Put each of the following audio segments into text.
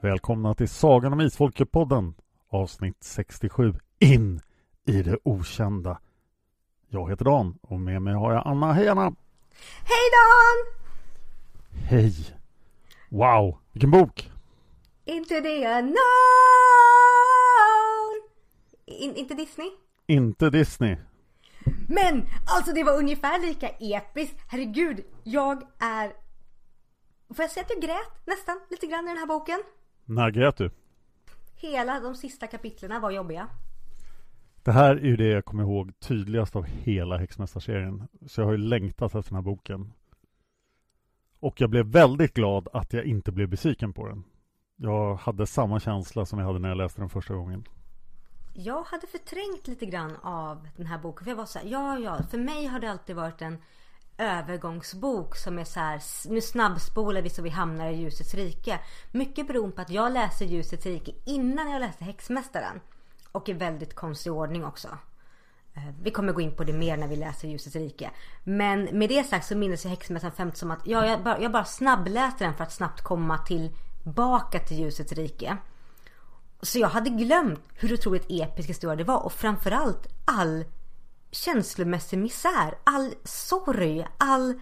Välkomna till Sagan om Isfolket-podden avsnitt 67 In i det okända. Jag heter Dan och med mig har jag Anna. Hej Anna! Hej Dan! Hej! Wow, vilken bok! Inte det unknown! In, inte Disney? Inte Disney. Men alltså det var ungefär lika episkt. Herregud, jag är... Får jag säga att jag grät nästan lite grann i den här boken? När grät du? Hela de sista kapitlerna var jobbiga. Det här är ju det jag kommer ihåg tydligast av hela Häxmästarserien. Så jag har ju längtat efter den här boken. Och jag blev väldigt glad att jag inte blev besviken på den. Jag hade samma känsla som jag hade när jag läste den första gången. Jag hade förträngt lite grann av den här boken. För jag var så här, ja ja, för mig har det alltid varit en övergångsbok som är så här, nu snabbspolar vi så vi hamnar i ljusets rike. Mycket beroende på att jag läste ljusets rike innan jag läste häxmästaren. Och i väldigt konstig ordning också. Eh, vi kommer gå in på det mer när vi läser ljusets rike. Men med det sagt så minns jag häxmästaren främst som att ja, jag, bara, jag bara snabbläste den för att snabbt komma tillbaka till ljusets rike. Så jag hade glömt hur otroligt episk historia det var och framförallt all känslomässig misär, all sorg, all...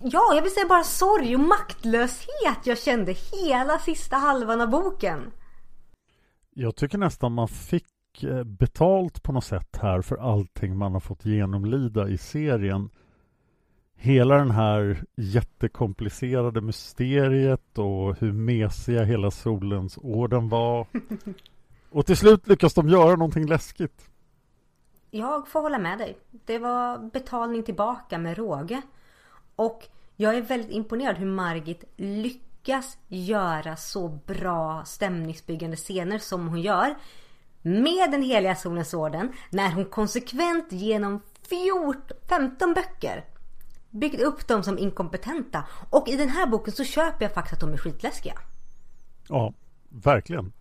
Ja, jag vill säga bara sorg och maktlöshet jag kände hela sista halvan av boken. Jag tycker nästan man fick eh, betalt på något sätt här för allting man har fått genomlida i serien. Hela den här jättekomplicerade mysteriet och hur mesiga hela solens orden var. Och till slut lyckas de göra någonting läskigt. Jag får hålla med dig. Det var betalning tillbaka med råge. Och jag är väldigt imponerad hur Margit lyckas göra så bra stämningsbyggande scener som hon gör. Med den heliga solens orden när hon konsekvent genom 14, 15 böcker byggt upp dem som inkompetenta. Och i den här boken så köper jag faktiskt att de är skitläskiga. Ja, verkligen.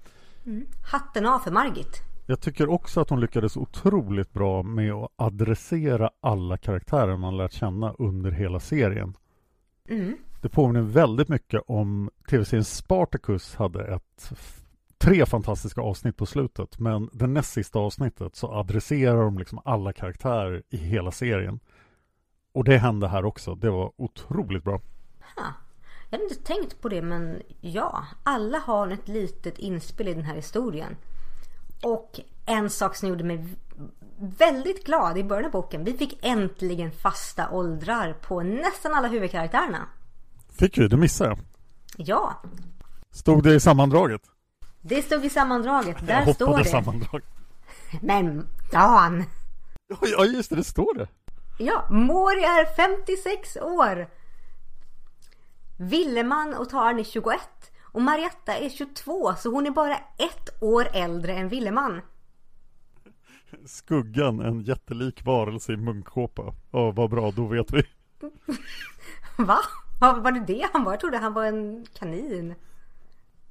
Hatten av för Margit. Jag tycker också att hon lyckades otroligt bra med att adressera alla karaktärer man lärt känna under hela serien. Det påminner väldigt mycket om tv-serien Spartacus hade ett tre fantastiska avsnitt på slutet men det näst sista avsnittet så adresserar de liksom alla karaktärer i hela serien. Och det hände här också. Det var otroligt bra. Ha. Jag hade inte tänkt på det men ja, alla har ett litet inspel i den här historien. Och en sak som gjorde mig väldigt glad i början av boken. Vi fick äntligen fasta åldrar på nästan alla huvudkaraktärerna. Fick vi? Det missade jag. Ja, Stod det i sammandraget? det stod i sammandraget. jag Där står det. sammandrag. Men Dan! Ja, just det. Det står det. Ja, Mori är 56 år. Villeman och Tarn är 21. Och Marietta är 22 så hon är bara ett år äldre än Villeman. Skuggan, en jättelik varelse i munkkåpa. Ja, vad bra. Då vet vi. Va? Var, var det det han var? Jag trodde han var en kanin.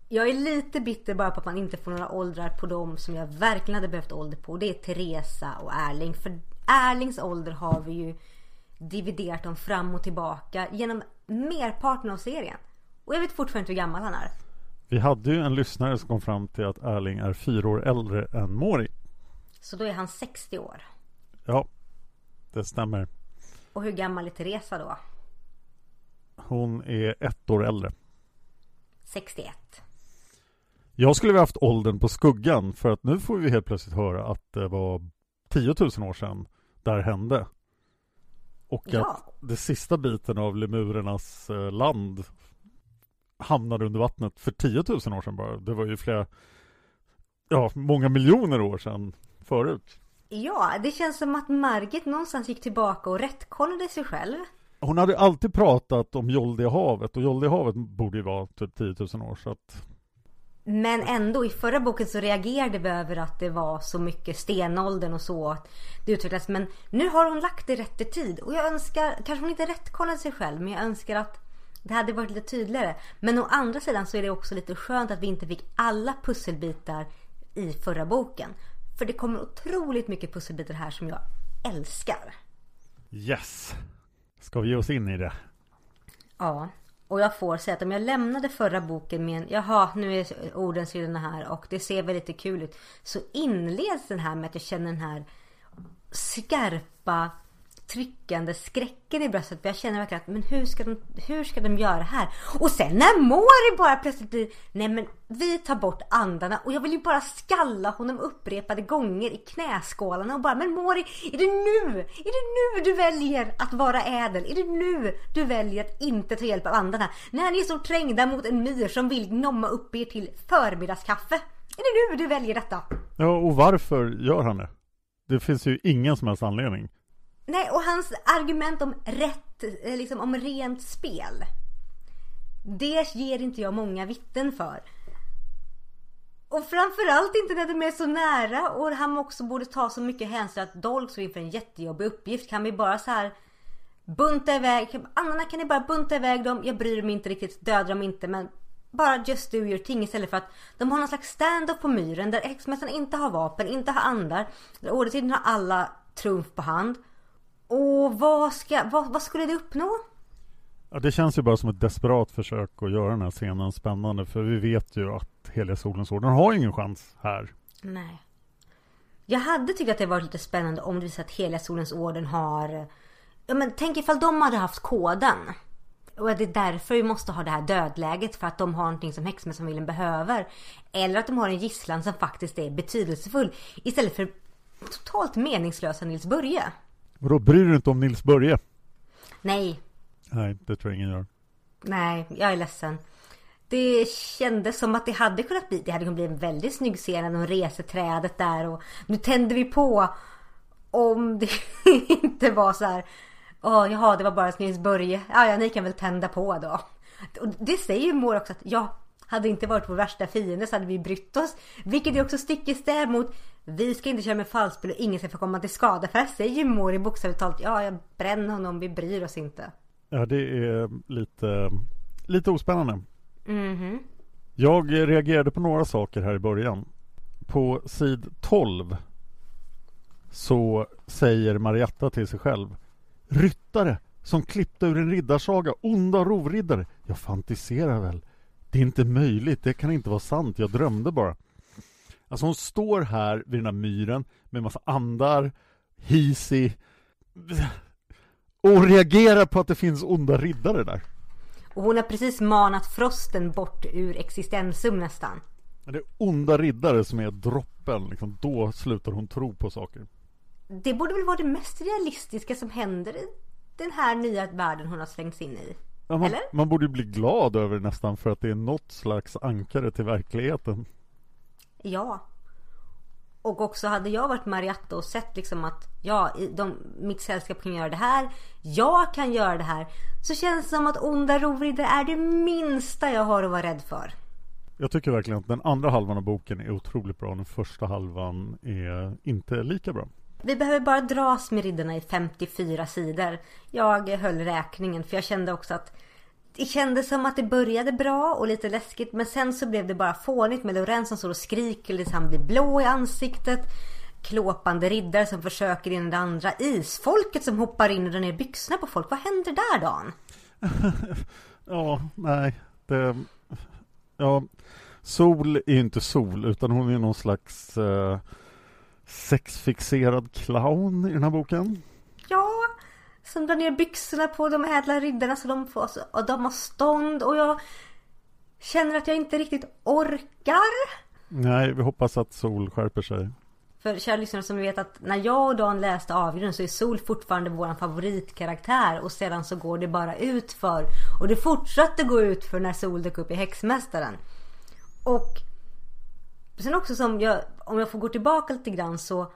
Jag är lite bitter bara på att man inte får några åldrar på dem som jag verkligen hade behövt ålder på. Det är Teresa och Erling. För Erlings ålder har vi ju dividerat dem fram och tillbaka genom merparten av serien. Och jag vet fortfarande inte hur gammal han är. Vi hade ju en lyssnare som kom fram till att Erling är fyra år äldre än Mori. Så då är han 60 år. Ja, det stämmer. Och hur gammal är Teresa då? Hon är ett år äldre. 61. Jag skulle vilja haft åldern på skuggan för att nu får vi helt plötsligt höra att det var 10 000 år sedan det här hände. Och Ja. att det sista biten av lemurernas eh, land hamnade under vattnet för 10 000 år sedan bara. Det var ju flera, ja, många miljoner år sedan förut. Ja, det känns som att Margit någonstans gick tillbaka och rättkollade sig själv. Hon hade alltid pratat om Joldehavet och Joldehavet borde ju vara typ 10 000 år så att Men ändå, i förra boken så reagerade vi över att det var så mycket stenåldern och så. Att det utvecklades. Men nu har hon lagt det rätt i tid. Och jag önskar, kanske hon inte rättkollade sig själv, men jag önskar att det hade varit lite tydligare. Men å andra sidan så är det också lite skönt att vi inte fick alla pusselbitar i förra boken. För det kommer otroligt mycket pusselbitar här som jag älskar. Yes! Ska vi ge oss in i det? Ja, och jag får säga att om jag lämnade förra boken med en, jaha nu är orden sidorna här och det ser väl lite kul ut. Så inleds den här med att jag känner den här skarpa tryckande skräcken i bröstet. För jag känner verkligen att men hur ska, de, hur ska de göra här? Och sen när Mori bara plötsligt blir Nej men vi tar bort andarna och jag vill ju bara skalla honom upprepade gånger i knäskålarna och bara Men Mori, är det nu? Är det nu du väljer att vara ädel? Är det nu du väljer att inte ta hjälp av andarna? När ni är så trängda mot en myr som vill nomma upp er till förmiddagskaffe? Är det nu du väljer detta? Ja, och varför gör han det? Det finns ju ingen som helst anledning. Nej, och hans argument om rätt, eh, liksom om rent spel. Det ger inte jag många vittnen för. Och framförallt inte när de är så nära och han också borde ta så mycket hänsyn att Dolk står inför en jättejobbig uppgift. Kan vi bara så här bunta iväg, Anna kan ni bara bunta iväg dem, jag bryr mig inte riktigt, döda dem inte men bara just do your thing istället för att de har någon slags stand-up på myren där häxmästaren inte har vapen, inte har andar. Där har alla trumf på hand. Och vad, ska, vad, vad skulle det uppnå? Ja, det känns ju bara som ett desperat försök att göra den här scenen spännande för vi vet ju att Heliga Solens Orden har ingen chans här. Nej. Jag hade tyckt att det var lite spännande om det visade att Heliga Solens Orden har... Ja men tänk ifall de hade haft koden. Och att det är därför vi måste ha det här dödläget för att de har någonting som häxmästarfamiljen behöver. Eller att de har en gisslan som faktiskt är betydelsefull. Istället för totalt meningslösa Nils Börje. Och då bryr du dig inte om Nils Börje? Nej, Nej, det tror jag ingen gör. Nej, jag är ledsen. Det kändes som att det hade kunnat bli, det hade kunnat bli en väldigt snygg scen när de reser trädet där och nu tänder vi på. Om det inte var så här. Åh, jaha, det var bara Nils Börje. Ja, ja, ni kan väl tända på då. Och det säger ju Mår också att ja, hade inte varit vår värsta fiende så hade vi brytt oss. Vilket är också stick i stäv mot vi ska inte köra med falskspel och ingen ska få komma till skada. För här säger ju Mår i bokstavligt talat ja, jag bränner honom, vi bryr oss inte. Ja, det är lite, lite ospännande. Jag reagerade på några saker här i början. På sid 12 så säger Marietta till sig själv Ryttare som klippte ur en riddarsaga, onda rovriddare. Jag fantiserar väl. Det är inte möjligt, det kan inte vara sant, jag drömde bara. Alltså hon står här vid den här myren med en massa andar, hisi och reagerar på att det finns onda riddare där. Och hon har precis manat frosten bort ur existensum nästan. Det är onda riddare som är droppen, liksom, då slutar hon tro på saker. Det borde väl vara det mest realistiska som händer i den här nya världen hon har slängts in i. Ja, man, Eller? man borde bli glad över det nästan för att det är något slags ankare till verkligheten. Ja. Och också hade jag varit Marietta och sett liksom att ja, de, mitt sällskap kan göra det här. Jag kan göra det här. Så känns det som att onda rovriddare är det minsta jag har att vara rädd för. Jag tycker verkligen att den andra halvan av boken är otroligt bra. Den första halvan är inte lika bra. Vi behöver bara dras med riddarna i 54 sidor. Jag höll räkningen för jag kände också att det kändes som att det började bra och lite läskigt men sen så blev det bara fånigt med Lorenz som står och skriker tills han blir blå i ansiktet. Klåpande riddare som försöker in i det andra. Isfolket som hoppar in och drar ner byxorna på folk. Vad händer där Dan? ja, nej. Det, ja, Sol är ju inte Sol utan hon är någon slags eh, sexfixerad clown i den här boken. Ja, som drar ner byxorna på de ädla riddarna så de får, och de har stånd och jag känner att jag inte riktigt orkar. Nej, vi hoppas att Sol skärper sig. För kära lyssnare som vet att när jag och Dan läste Avgrunden så är Sol fortfarande vår favoritkaraktär och sedan så går det bara ut för och det fortsatte gå ut för när Sol dök upp i Häxmästaren. Och sen också som jag, om jag får gå tillbaka lite grann så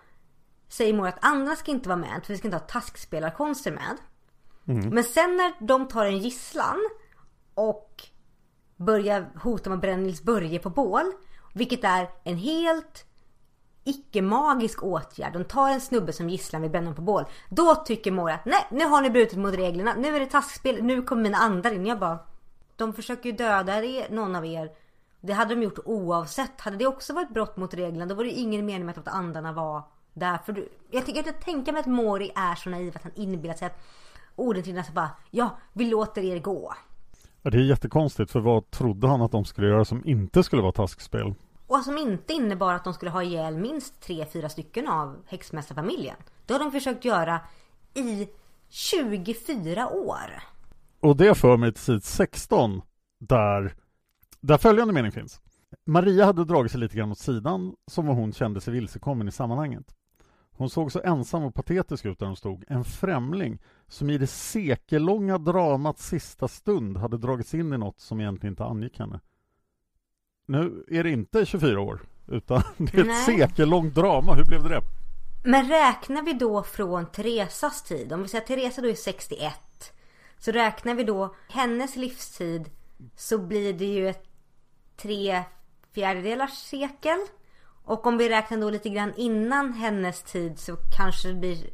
säger mor att andra ska inte vara med för vi ska inte ha taskspelarkonster med. Mm. Men sen när de tar en gisslan och börjar hota med att bränna Nils Börje på bål. Vilket är en helt icke-magisk åtgärd. De tar en snubbe som gisslan vid bränna på bål. Då tycker mor att nej, nu har ni brutit mot reglerna. Nu är det taskspel. Nu kommer mina andar in. Jag bara, de försöker ju döda någon av er. Det hade de gjort oavsett. Hade det också varit brott mot reglerna då var det ju ingen mening med att andarna var Därför du, jag tänker inte tänka mig att Mori är så naiv att han inbillar sig att orden till nästa bara Ja, vi låter er gå. Ja, det är jättekonstigt för vad trodde han att de skulle göra som inte skulle vara taskspel? Och som inte innebar att de skulle ha ihjäl minst tre, fyra stycken av häxmästarfamiljen. Det har de försökt göra i 24 år. Och det för mig till sid 16 där, där följande mening finns. Maria hade dragit sig lite grann åt sidan som vad hon kände sig vilsekommen i sammanhanget. Hon såg så ensam och patetisk ut där hon stod, en främling som i det sekellånga dramats sista stund hade dragits in i något som egentligen inte angick henne. Nu är det inte 24 år, utan det är ett Nej. sekellångt drama. Hur blev det det? Men räknar vi då från Teresas tid, om vi säger att Teresa då är 61, så räknar vi då hennes livstid så blir det ju ett tre fjärdedelars sekel. Och om vi räknar då lite grann innan hennes tid så kanske det blir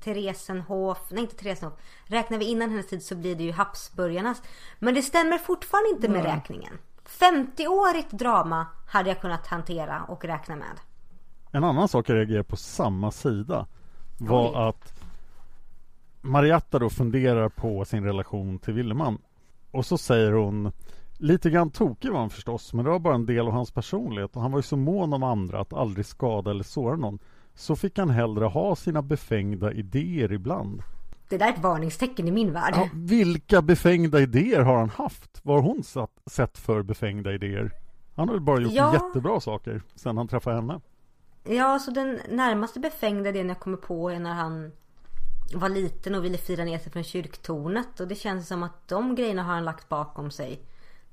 Theresenhof, nej inte Theresenhof. Räknar vi innan hennes tid så blir det ju Habsburgarnas. Men det stämmer fortfarande inte med mm. räkningen. 50-årigt drama hade jag kunnat hantera och räkna med. En annan sak jag reagerar på samma sida var Oj. att Marietta då funderar på sin relation till Willeman. Och så säger hon Lite grann tokig var han förstås, men det var bara en del av hans personlighet och han var ju så mån om andra att aldrig skada eller såra någon. Så fick han hellre ha sina befängda idéer ibland. Det där är ett varningstecken i min värld. Ja, vilka befängda idéer har han haft? Vad har hon satt, sett för befängda idéer? Han har väl bara gjort ja. jättebra saker sen han träffade henne. Ja, så den närmaste befängda idén jag kommer på är när han var liten och ville fira ner sig från kyrktornet. Och det känns som att de grejerna har han lagt bakom sig.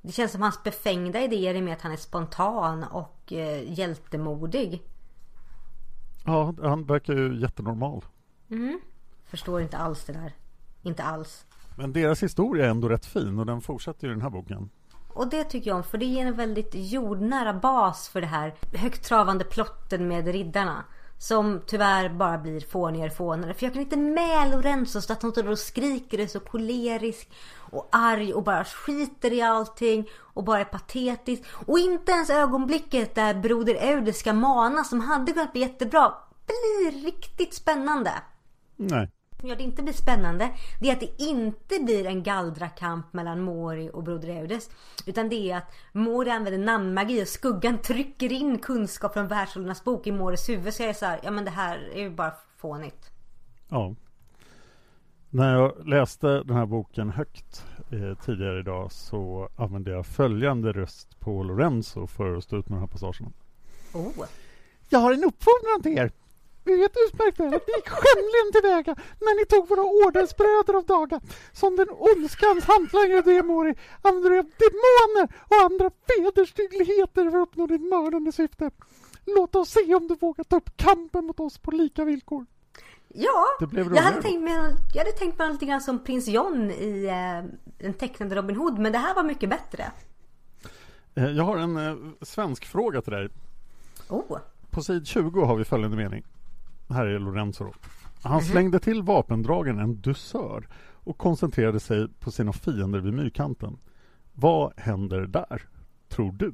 Det känns som hans befängda idéer är med att han är spontan och eh, hjältemodig. Ja, han verkar ju jättenormal. Mm. Förstår inte alls det där. Inte alls. Men deras historia är ändå rätt fin och den fortsätter i den här boken. Och det tycker jag om för det ger en väldigt jordnära bas för det här högtravande plotten med riddarna. Som tyvärr bara blir fånigare och fånigare. För jag kan inte med Lorenzo så att hon står och skriker och är så kolerisk och arg och bara skiter i allting och bara är patetisk. Och inte ens ögonblicket där Broder Eudes ska mana som hade kunnat bli jättebra blir riktigt spännande. Nej. Som gör det inte blir spännande det är att det inte blir en galdrakamp mellan Mori och Broder Eudes. Utan det är att Mori använder namnmagi och skuggan trycker in kunskap från världshållarnas bok i Moris huvud. Så jag är så här, ja men det här är ju bara fånigt. Ja. När jag läste den här boken högt eh, tidigare idag så använde jag följande röst på Lorenzo för att stå ut med den här passagen. Oh. Jag har en uppfordran till er. Vi vet utmärkt väl att ni gick skämligen tillväga när ni tog våra ordensbröder av daga. Som den ondskans hantlangare du är, Mori, använder du demoner och andra vederstyggligheter för att uppnå ditt mördande syfte. Låt oss se om du vågar ta upp kampen mot oss på lika villkor. Ja, jag hade, tänkt mig, jag hade tänkt mig lite grann som prins John i eh, den tecknade Robin Hood, men det här var mycket bättre. Eh, jag har en eh, svensk fråga till dig. Oh. På sid 20 har vi följande mening. Här är Lorenzo då. Han slängde till vapendragen en dusör och koncentrerade sig på sina fiender vid myrkanten. Vad händer där, tror du?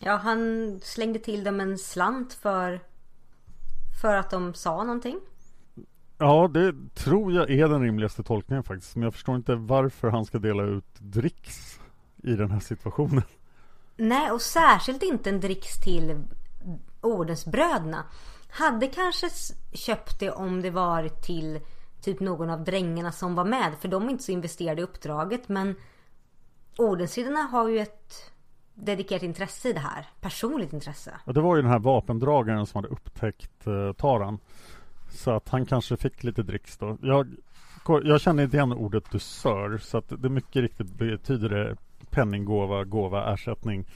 Ja, han slängde till dem en slant för för att de sa någonting. Ja, det tror jag är den rimligaste tolkningen faktiskt. Men jag förstår inte varför han ska dela ut dricks i den här situationen. Nej, och särskilt inte en dricks till ordensbröderna. Hade kanske köpt det om det var till typ någon av drängarna som var med. För de är inte så investerade i uppdraget. Men ordensriddarna har ju ett dedikerat intresse i det här. Personligt intresse. Ja, det var ju den här vapendragaren som hade upptäckt eh, Taran. Så att han kanske fick lite dricks då. Jag, jag känner inte igen ordet dusör. Så att det mycket riktigt betyder det penninggåva, gåva, ersättning.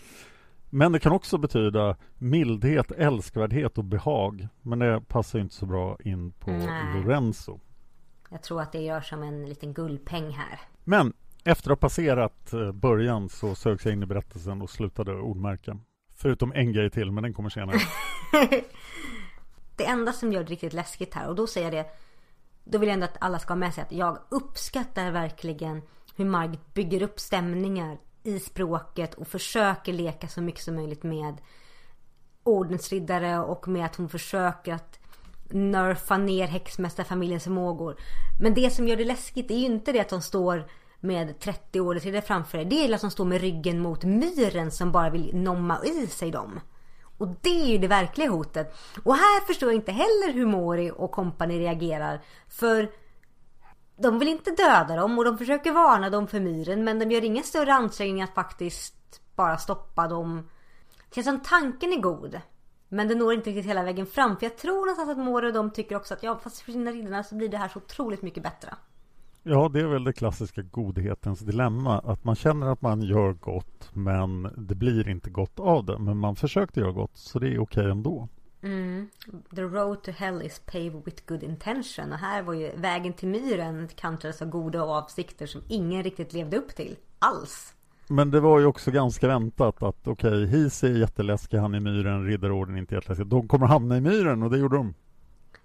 Men det kan också betyda mildhet, älskvärdhet och behag. Men det passar inte så bra in på Nej. Lorenzo. Jag tror att det gör som en liten guldpeng här. Men efter att ha passerat eh, början så sögs jag in i berättelsen och slutade ordmärken. Förutom en grej till, men den kommer senare. det enda som gör det riktigt läskigt här, och då säger jag det Då vill jag ändå att alla ska ha med sig att jag uppskattar verkligen hur Margit bygger upp stämningar i språket och försöker leka så mycket som möjligt med ordensriddare och med att hon försöker att nerfa ner häxmästarfamiljens förmågor. Men det som gör det läskigt är ju inte det att de står med 30 ordensriddare framför dig. Det är att de står med ryggen mot myren som bara vill nomma i sig dem. Och det är ju det verkliga hotet. Och här förstår jag inte heller hur Mori och kompani reagerar. För de vill inte döda dem och de försöker varna dem för myren men de gör ingen större ansträngning att faktiskt bara stoppa dem. Det känns som tanken är god. Men det når inte riktigt hela vägen fram. För jag tror någonstans att Mori och de tycker också att ja fast för sina riddarna så blir det här så otroligt mycket bättre. Ja, det är väl det klassiska godhetens dilemma. Att man känner att man gör gott men det blir inte gott av det. Men man försökte göra gott så det är okej ändå. Mm. The road to hell is paved with good intention. Och här var ju vägen till myren kantades av goda avsikter som ingen riktigt levde upp till. Alls. Men det var ju också ganska väntat att okej, okay, His är jätteläskig, han i myren, Riddarorden inte jätteläskig. De kommer hamna i myren och det gjorde de.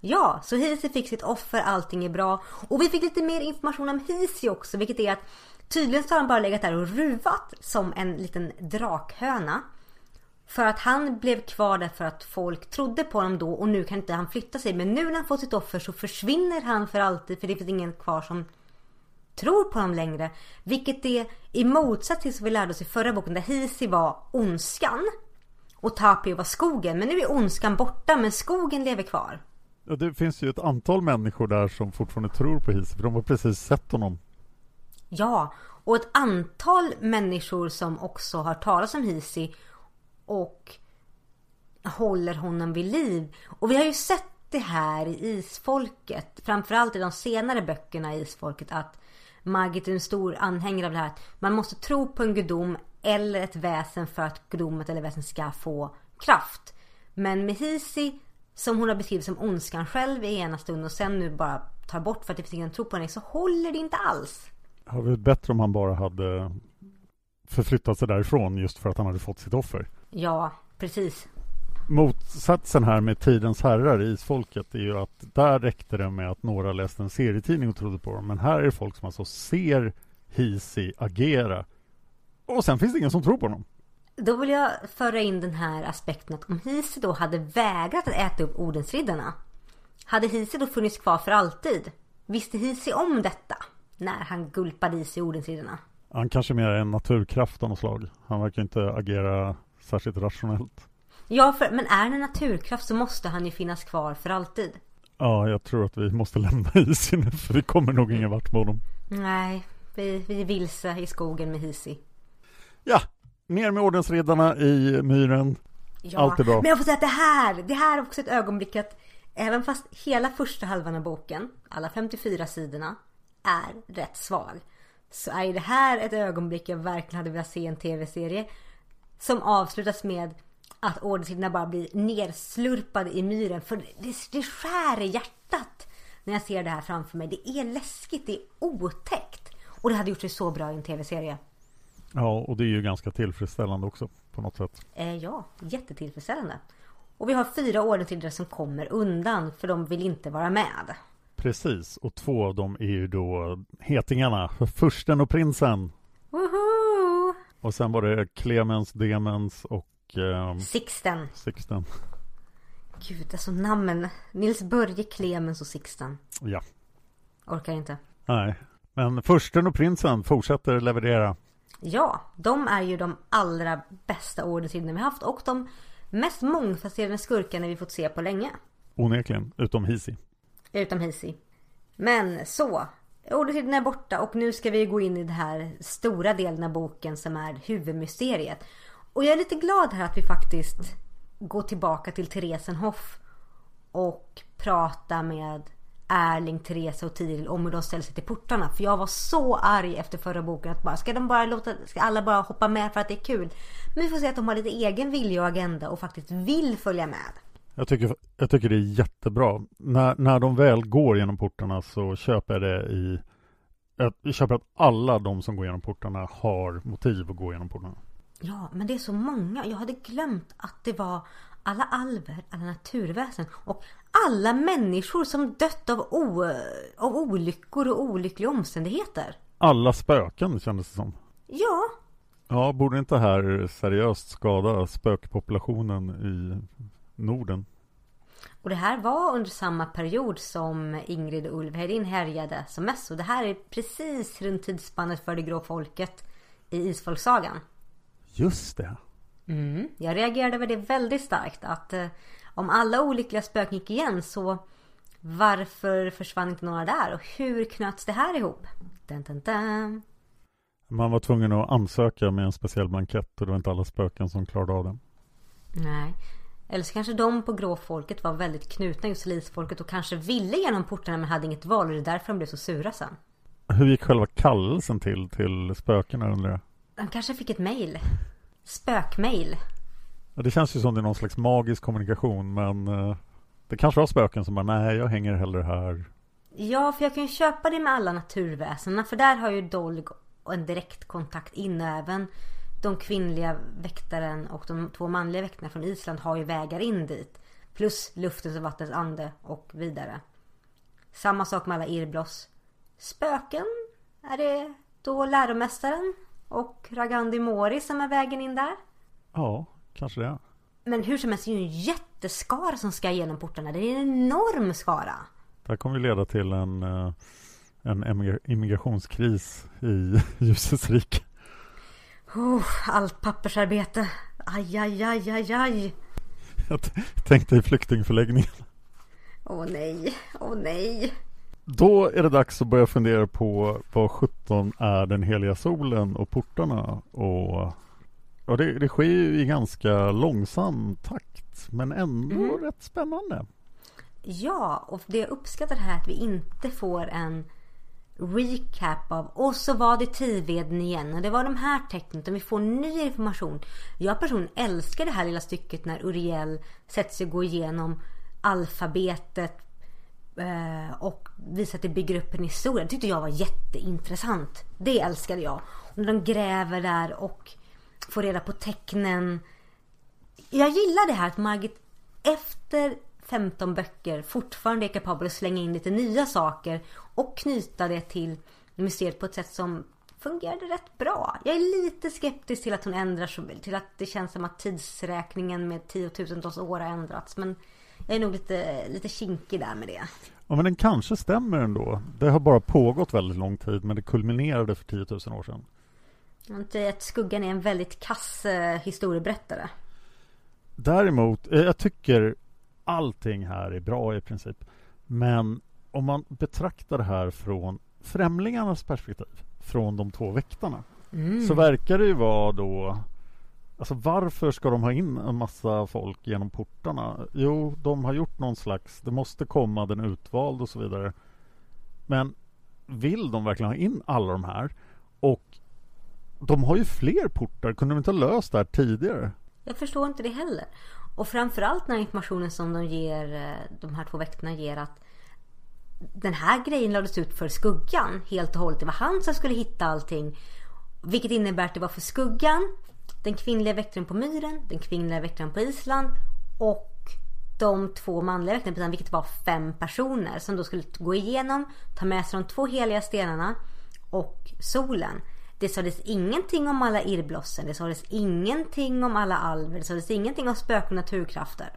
Ja, så Hisi fick sitt offer, allting är bra. Och vi fick lite mer information om Hisi också, vilket är att tydligen så har han bara legat där och ruvat som en liten drakhöna. För att han blev kvar där för att folk trodde på honom då och nu kan inte han flytta sig. Men nu när han fått sitt offer så försvinner han för alltid för det finns ingen kvar som tror på honom längre. Vilket är i motsats till som vi lärde oss i förra boken där Hisi var ondskan och Tapio var skogen. Men nu är ondskan borta men skogen lever kvar. Det finns ju ett antal människor där som fortfarande tror på Hisi för de har precis sett honom. Ja, och ett antal människor som också har talat om Hisi och håller honom vid liv. Och vi har ju sett det här i Isfolket, framförallt i de senare böckerna i Isfolket, att Margit är en stor anhängare av det här att man måste tro på en gudom eller ett väsen för att gudomet eller väsen ska få kraft. Men med Hisi som hon har beskrivit som ondskan själv i ena stunden och sen nu bara tar bort för att det finns ingen tro på henne så håller det inte alls. Det hade varit bättre om han bara hade förflyttat sig därifrån just för att han hade fått sitt offer. Ja, precis. Motsatsen här med Tidens herrar i Isfolket är ju att där räckte det med att några läste en serietidning och trodde på dem. Men här är det folk som alltså ser Hisi agera och sen finns det ingen som tror på honom. Då vill jag föra in den här aspekten att om Hisi då hade vägrat att äta upp Odensriddarna. Hade Hisi då funnits kvar för alltid? Visste Hisi om detta? När han gulpade i sig Odensriddarna? Han kanske mer är en naturkraft av något slag. Han verkar inte agera särskilt rationellt. Ja, för, men är han en naturkraft så måste han ju finnas kvar för alltid. Ja, jag tror att vi måste lämna Hisi nu för vi kommer nog ingen vart med honom. Nej, vi, vi är vilse i skogen med Hisi. Ja, Mer med ordensriddarna i myren. Ja, Allt är bra. Men jag får säga att det här, det här är också ett ögonblick att även fast hela första halvan av boken, alla 54 sidorna, är rätt svag. Så är det här ett ögonblick jag verkligen hade velat se en tv-serie. Som avslutas med att ordensriddarna bara blir nerslurpade i myren. För det, det skär i hjärtat när jag ser det här framför mig. Det är läskigt, det är otäckt. Och det hade gjort sig så bra i en tv-serie. Ja, och det är ju ganska tillfredsställande också på något sätt. Eh, ja, jättetillfredsställande. Och vi har fyra ordensriddare som kommer undan för de vill inte vara med. Precis, och två av dem är ju då hetingarna, fursten och prinsen. Woho! Och sen var det Clemens, Demens och eh, Sixten. Sixten. Gud, alltså namnen. Nils Börje, Clemens och Sixten. Ja, Orkar inte. nej. Men fursten och prinsen fortsätter leverera. Ja, de är ju de allra bästa ordensriddarna vi haft och de mest mångfacetterade skurkarna vi fått se på länge. Onekligen, utom Hisi. Utom Hisi. Men så. Ordensriddarna är borta och nu ska vi gå in i den här stora delen av boken som är huvudmysteriet. Och jag är lite glad här att vi faktiskt går tillbaka till Theresenhof och pratar med Erling, Therese och Tiril om hur de ställer sig till portarna. För jag var så arg efter förra boken att bara, ska de bara låta, ska alla bara hoppa med för att det är kul? Men vi får se att de har lite egen vilja och agenda och faktiskt vill följa med. Jag tycker, jag tycker det är jättebra. När, när de väl går genom portarna så köper jag det i... Jag köper att alla de som går genom portarna har motiv att gå genom portarna. Ja, men det är så många. Jag hade glömt att det var alla alver, alla naturväsen och alla människor som dött av, o, av olyckor och olyckliga omständigheter. Alla spöken kändes det som. Ja, Ja, borde inte här seriöst skada spökpopulationen i Norden? och det här var under samma period som Ingrid och Ulf Hedin härjade som mest. Så det här är precis runt tidsspannet för det grå folket i Isfolksagan. Just det. Mm. Jag reagerade över det väldigt starkt att eh, om alla olyckliga spöken gick igen så varför försvann inte några där och hur knöts det här ihop? Dun, dun, dun. Man var tvungen att ansöka med en speciell blankett och det var inte alla spöken som klarade av det. Nej. Eller så kanske de på gråfolket var väldigt knutna just till isfolket och kanske ville genom portarna men hade inget val och det är därför de blev så sura sen. Hur gick själva kallelsen till, till spökena undrar jag? De kanske fick ett mail. Spökmail. Ja, det känns ju som det är någon slags magisk kommunikation men eh, det kanske var spöken som bara nej jag hänger hellre här. Ja, för jag kan ju köpa det med alla naturväsena för där har ju Dolg en direkt kontakt in även de kvinnliga väktaren och de två manliga väktarna från Island har ju vägar in dit. Plus luftens och vattnets ande och vidare. Samma sak med alla Irblos. Spöken? Är det då läromästaren och Ragandi Mori som är vägen in där? Ja, kanske det. Men hur som helst det är ju en jätteskara som ska igenom portarna. Det är en enorm skara. Det här kommer ju leda till en, eh, en immigrationskris i ljusets rike. Oh, allt pappersarbete. Aj, aj, aj, aj, aj. Jag tänkte i flyktingförläggningen. Åh nej, åh nej. Då är det dags att börja fundera på vad 17 är den heliga solen och portarna. Och ja, det, det sker ju i ganska långsam takt men ändå rätt spännande. Ja, och det jag uppskattar här är att vi inte får en recap av och så var det Tiveden igen och det var de här tecknen utan vi får ny information. Jag personligen älskar det här lilla stycket när Uriel sätter sig och går igenom alfabetet eh, och visar att det bygger upp en historia. Det tyckte jag var jätteintressant. Det älskade jag. Och när de gräver där och Få reda på tecknen. Jag gillar det här att Margit efter 15 böcker fortfarande är kapabel att slänga in lite nya saker och knyta det till mysteriet på ett sätt som fungerade rätt bra. Jag är lite skeptisk till att hon ändrar så till att det känns som att tidsräkningen med tiotusentals år har ändrats. Men jag är nog lite, lite kinkig där med det. Ja, men den kanske stämmer ändå. Det har bara pågått väldigt lång tid men det kulminerade för 10 000 år sedan. Inte att Skuggan är en väldigt kass eh, historieberättare. Däremot, eh, jag tycker allting här är bra i princip. Men om man betraktar det här från främlingarnas perspektiv, från de två väktarna, så verkar det ju vara då Alltså varför ska de ha in en massa folk genom portarna? Jo, de har gjort någon slags, det måste komma den utvald och så vidare. Men vill de verkligen ha in alla de här? Och de har ju fler portar, kunde de inte ha löst det här tidigare? Jag förstår inte det heller. Och framförallt den här informationen som de ger, eh, de här två väktarna ger att den här grejen lades ut för skuggan helt och hållet. Det var han som skulle hitta allting. Vilket innebär att det var för skuggan, den kvinnliga väktaren på myren, den kvinnliga väktaren på Island och de två manliga väktarna, vilket var fem personer som då skulle gå igenom, ta med sig de två heliga stenarna och solen. Det sades ingenting om alla irrblossen, det sades ingenting om alla alver, det sades ingenting om spök och naturkrafter.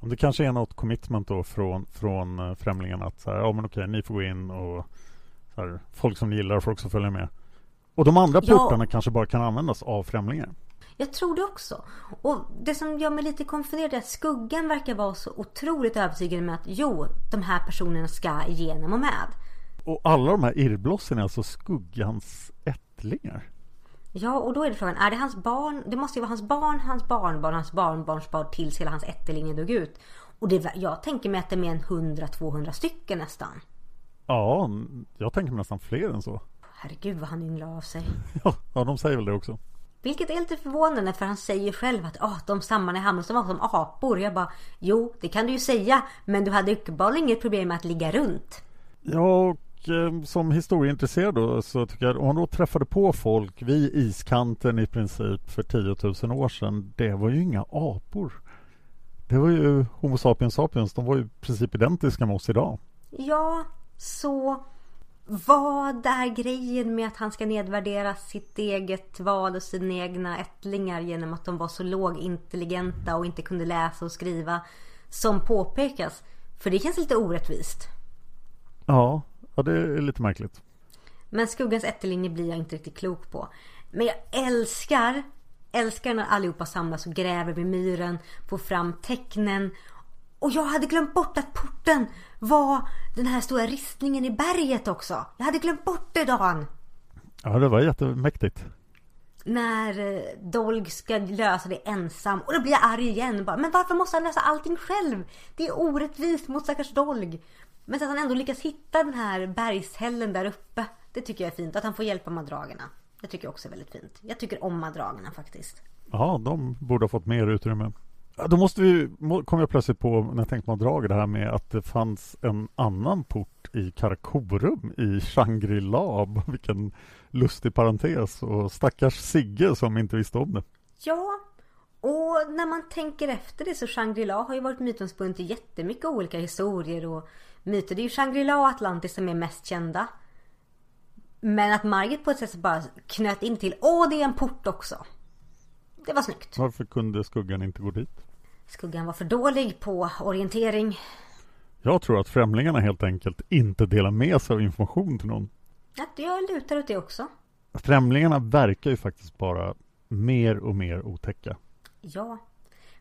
Om det kanske är något commitment då från, från eh, främlingarna att så här, ja men okej, ni får gå in och så här, folk som ni gillar får också följa med. Och de andra portarna ja. kanske bara kan användas av främlingar. Jag tror det också. Och det som gör mig lite konfunderad är att skuggan verkar vara så otroligt övertygad med att jo, de här personerna ska igenom och med. Och alla de här irrblossen är alltså skuggans ättlingar? Ja, och då är det frågan, är det hans barn? Det måste ju vara hans barn, hans barnbarn, hans barnbarnsbarn tills hela hans ättlingar dog ut. Och det, jag tänker mig att det är mer än 100-200 stycken nästan. Ja, jag tänker mig nästan fler än så. Herregud vad han ynglar av sig. Ja, de säger väl det också. Vilket är lite förvånande för han säger själv att oh, de samman i Hamilton var som apor. Jag bara, jo det kan du ju säga. Men du hade uppenbarligen inget problem med att ligga runt. Ja, som historieintresserad då så tycker jag om man då träffade på folk vid iskanten i princip för 10 000 år sedan. Det var ju inga apor. Det var ju Homo sapiens sapiens. De var ju i princip identiska med oss idag. Ja, så vad är grejen med att han ska nedvärdera sitt eget val och sina egna ättlingar genom att de var så lågintelligenta och inte kunde läsa och skriva som påpekas? För det känns lite orättvist. Ja, ja det är lite märkligt. Men skuggans ättlinje blir jag inte riktigt klok på. Men jag älskar, älskar när allihopa samlas och gräver vid myren, får fram tecknen och jag hade glömt bort att porten var den här stora ristningen i berget också. Jag hade glömt bort det Dan. Ja, det var jättemäktigt. När eh, Dolg ska lösa det ensam och då blir jag arg igen. Bara, men varför måste han lösa allting själv? Det är orättvist mot stackars Dolg. Men att han ändå lyckas hitta den här bergshällen där uppe. Det tycker jag är fint. Att han får hjälpa madragerna. Det tycker jag också är väldigt fint. Jag tycker om madragerna faktiskt. Ja, de borde ha fått mer utrymme. Då måste vi, kom jag plötsligt på när jag tänkte på drag det här med att det fanns en annan port i Karakorum i Shangri-La. Vilken lustig parentes och stackars Sigge som inte visste om det. Ja, och när man tänker efter det så Shangri-La har ju varit mytomspunnet i jättemycket olika historier och myter. Det är ju Shangri-La och Atlantis som är mest kända. Men att Margit på ett sätt bara knöt in till, åh det är en port också. Det var snyggt. Varför kunde skuggan inte gå dit? Skuggan var för dålig på orientering. Jag tror att främlingarna helt enkelt inte delar med sig av information till någon. Ja, jag lutar åt det också. Främlingarna verkar ju faktiskt bara mer och mer otäcka. Ja.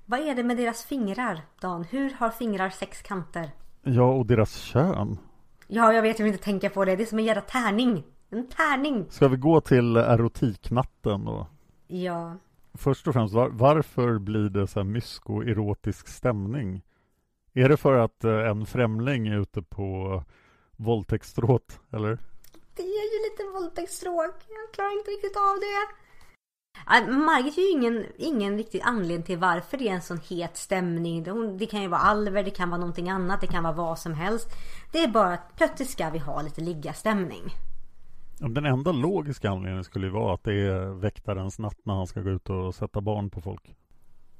Vad är det med deras fingrar, Dan? Hur har fingrar sex kanter? Ja, och deras kön. Ja, jag vet, jag vill inte tänka på det. Det är som en jävla tärning. En tärning. Ska vi gå till erotiknatten då? Ja först och främst, var, varför blir det så här mysko-erotisk stämning? Är det för att eh, en främling är ute på våldtäktsstråt, eller? Det är ju lite våldtäktsstråk. Jag klarar inte riktigt av det. Margit är ju ingen, ingen riktig anledning till varför det är en sån het stämning. Det kan ju vara alver, det kan vara någonting annat, det kan vara vad som helst. Det är bara att plötsligt ska vi ha lite ligga-stämning. Den enda logiska anledningen skulle ju vara att det är väktarens natt när han ska gå ut och sätta barn på folk.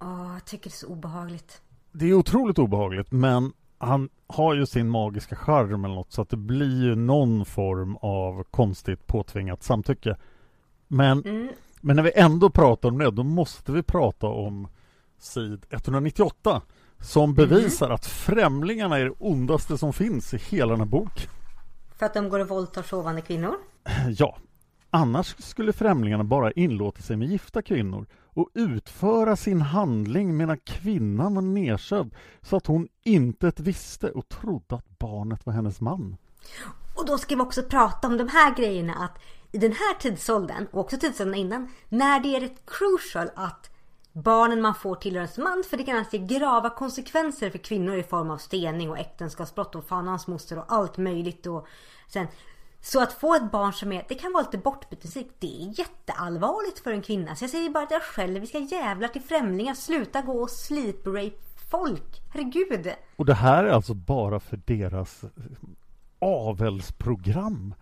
Åh, jag tycker det är så obehagligt. Det är otroligt obehagligt, men han har ju sin magiska charm eller något så att det blir ju någon form av konstigt påtvingat samtycke. Men, mm. Men när vi ändå pratar om det, då måste vi prata om sid 198 som mm. bevisar mm. att främlingarna är det ondaste som finns i hela den här boken. För att de går och våldtar sovande kvinnor? Ja, annars skulle främlingarna bara inlåta sig med gifta kvinnor och utföra sin handling medan kvinnan var nedsövd så att hon intet visste och trodde att barnet var hennes man. Och då ska vi också prata om de här grejerna att i den här tidsåldern och också tidsåldern innan när det är rätt crucial att barnen man får tillhör ens man för det kan alltså ge grava konsekvenser för kvinnor i form av stening och äktenskapsbrott och fan hans moster och allt möjligt och sen så att få ett barn som är, det kan vara lite bortbytesrikt, det är jätteallvarligt för en kvinna. Så jag säger bara att jag själv, vi ska jävlar till främlingar, sluta gå och sleep rape folk. Herregud. Och det här är alltså bara för deras avelsprogram.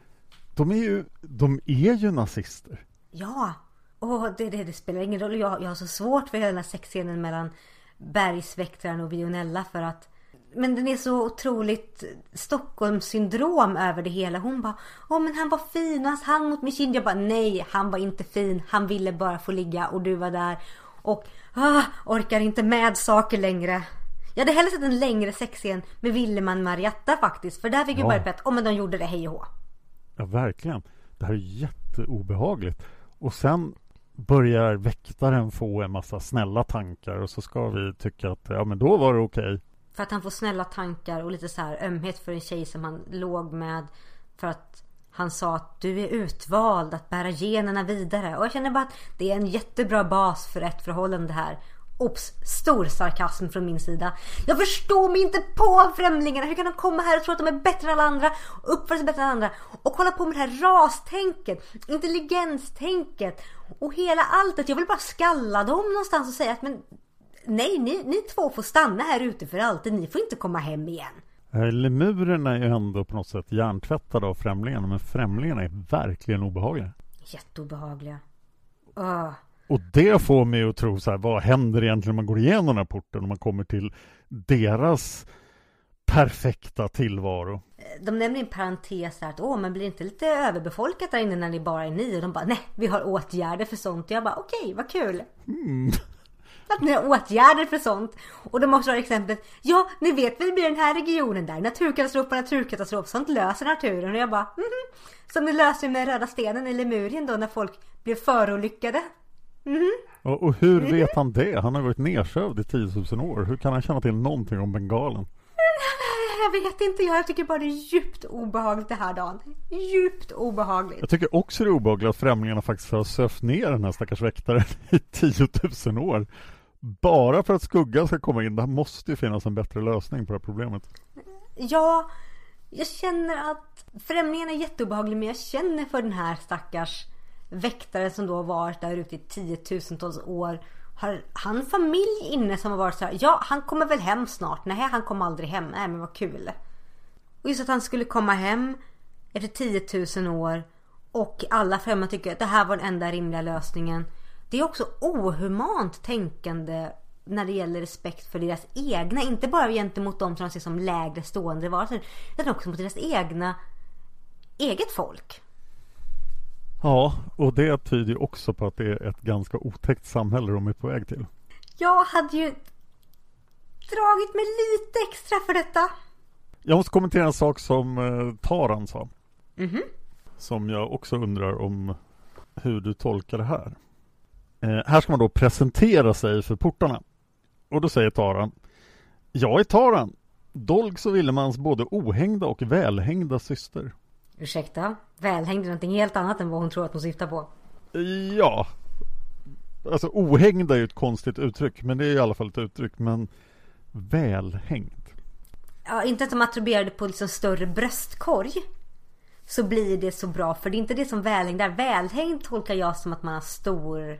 De är ju, de är ju nazister. Ja, och det, det, det spelar ingen roll. Jag, jag har så svårt för hela den här sexscenen mellan bergsväktaren och Vionella för att men den är så otroligt Stockholmssyndrom över det hela. Hon bara, åh men han var fin och hans hand mot min kind. Jag bara, nej han var inte fin. Han ville bara få ligga och du var där. Och, ah, orkar inte med saker längre. Jag hade hellre sett en längre sexscen med Willeman Marietta faktiskt. För där fick ja. ju bara att, oh, men de gjorde det hej och hå. Ja verkligen. Det här är jätteobehagligt. Och sen börjar väktaren få en massa snälla tankar och så ska vi tycka att ja men då var det okej. Okay. För att han får snälla tankar och lite så här ömhet för en tjej som han låg med. För att han sa att du är utvald att bära generna vidare. Och jag känner bara att det är en jättebra bas för ett förhållande här. Ops, stor sarkasm från min sida. Jag förstår mig inte på främlingarna. Hur kan de komma här och tro att de är bättre än alla andra? Uppföra sig bättre än andra? Och kolla på med det här rastänket, intelligenstänket och hela alltet. Jag vill bara skalla dem någonstans och säga att men nej, ni, ni två får stanna här ute för alltid. Ni får inte komma hem igen. Lemurerna är ju ändå på något sätt hjärntvättade av främlingarna men främlingarna är verkligen obehagliga. Jätteobehagliga. Uh. Och det får mig att tro så här, vad händer egentligen när man går igenom den här porten och man kommer till deras perfekta tillvaro? De nämner en parentes här att åh, men blir inte lite överbefolkat där inne när ni bara är ni? Och de bara nej, vi har åtgärder för sånt. Och jag bara okej, okay, vad kul. Mm. Att ni har åtgärder för sånt. Och de också har exemplet, ja ni vet väl blir den här regionen där naturkatastrof på naturkatastrof, sånt löser naturen. Och jag bara, mm. Som ni löser med röda stenen i Lemurien då när folk blev förolyckade. Mm. Och, och, hur mm. vet han det? Han har varit nedsövd i 10 000 år. Hur kan han känna till någonting om bengalen? Jag vet inte, jag tycker bara det är djupt obehagligt det här dagen. Djupt obehagligt. Jag tycker också det är obehagligt att främlingarna faktiskt har sövt ner den här stackars väktaren i 10 000 år. Bara för att skuggan ska komma in. Det måste ju finnas en bättre lösning på det här problemet. Ja, jag känner att främlingarna är jätteobehagliga men jag känner för den här stackars väktare som då har varit där ute i tiotusentals år. Har han familj inne som har varit så här, ja han kommer väl hem snart. Nej han kommer aldrig hem. Nej men vad kul. Och just att han skulle komma hem efter 10 000 år och alla främmande tycker att det här var den enda rimliga lösningen. Det är också ohumant tänkande när det gäller respekt för deras egna, inte bara gentemot de som de ser som lägre stående varelser, utan också mot deras egna eget folk. Ja, och det tyder ju också på att det är ett ganska otäckt samhälle de är på väg till. Jag hade ju dragit mig lite extra för detta. Jag måste kommentera en sak som eh, Taran sa. Mm -hmm. Som jag också undrar om hur du tolkar det här. Eh, här ska man då presentera sig för portarna. Och då säger Taran Jag är Taran, Dolgs och Villemans både ohängda och välhängda syster. Ursäkta? Välhängd är någonting helt annat än vad hon tror att hon syftar på. Ja. Alltså ohängda är ju ett konstigt uttryck, men det är i alla fall ett uttryck. Men välhängd. Ja, inte att de attribuerar det på liksom större bröstkorg. Så blir det så bra, för det är inte det som välhängd är. Välhängd tolkar jag som att man har stor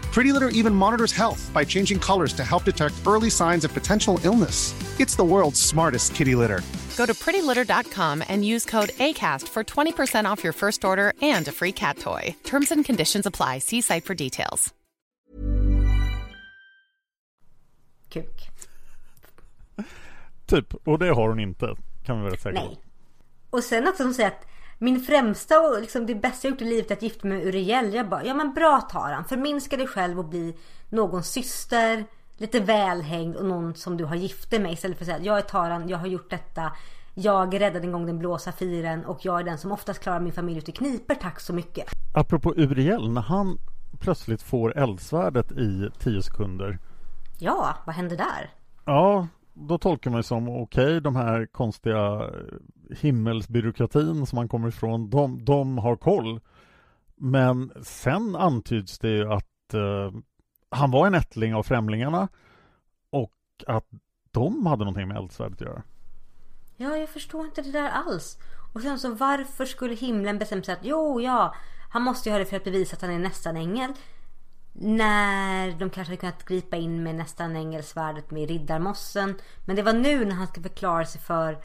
Pretty Litter even monitors health by changing colors to help detect early signs of potential illness. It's the world's smartest kitty litter. Go to prettylitter.com and use code ACAST for 20% off your first order and a free cat toy. Terms and conditions apply. See site for details. Kuk. Typ, och det har hon inte. Kan vi vara säkra. Nej. Och sen också som säger att min främsta och liksom det bästa jag gjort i livet är att gifta mig med Uriel. Jag bara, ja men bra Taran. Förminska dig själv och bli någons syster. Lite välhängd och någon som du har gift dig med. Istället för att säga, jag är Taran, jag har gjort detta. Jag räddade en gång den blå safiren och jag är den som oftast klarar min familj ut i kniper. Tack så mycket. Apropå Uriel, när han plötsligt får eldsvärdet i tio sekunder. Ja, vad hände där? Ja, då tolkar man ju som okej, okay, de här konstiga himmelsbyråkratin som han kommer ifrån, de, de har koll. Men sen antyds det ju att eh, han var en ättling av främlingarna och att de hade någonting med eldsvärdet att göra. Ja, jag förstår inte det där alls. Och sen så varför skulle himlen bestämma sig att jo, ja, han måste ju ha det för att bevisa att han är nästan ängel. När de kanske hade kunnat gripa in med nästan ängelsvärdet med riddarmossen. Men det var nu när han ska förklara sig för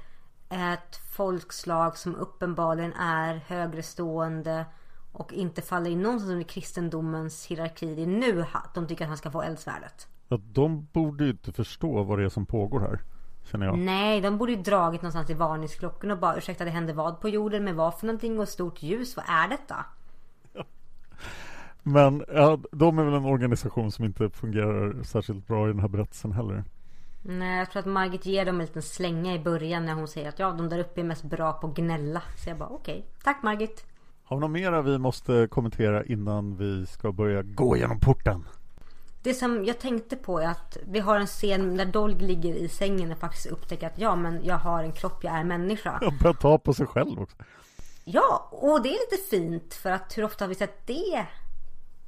ett folkslag som uppenbarligen är högre stående och inte faller in någonstans under kristendomens hierarki. Det är nu de tycker att han ska få eldsvärdet. Ja, de borde ju inte förstå vad det är som pågår här. Känner jag. Nej, de borde ju dragit någonstans i varningsklockan och bara ursäkta det händer vad på jorden med vad för någonting och stort ljus. Vad är detta? Men ja, de är väl en organisation som inte fungerar särskilt bra i den här berättelsen heller. Nej, jag tror att Margit ger dem en liten slänga i början när hon säger att ja, de där uppe är mest bra på att gnälla. Så jag bara okej, okay. tack Margit. Har vi något mera vi måste kommentera innan vi ska börja gå genom porten? Det som jag tänkte på är att vi har en scen där Dolg ligger i sängen och faktiskt upptäcker att ja, men jag har en kropp, jag är människa. Jag börjar ta på sig själv också. Ja, och det är lite fint för att hur ofta har vi sett det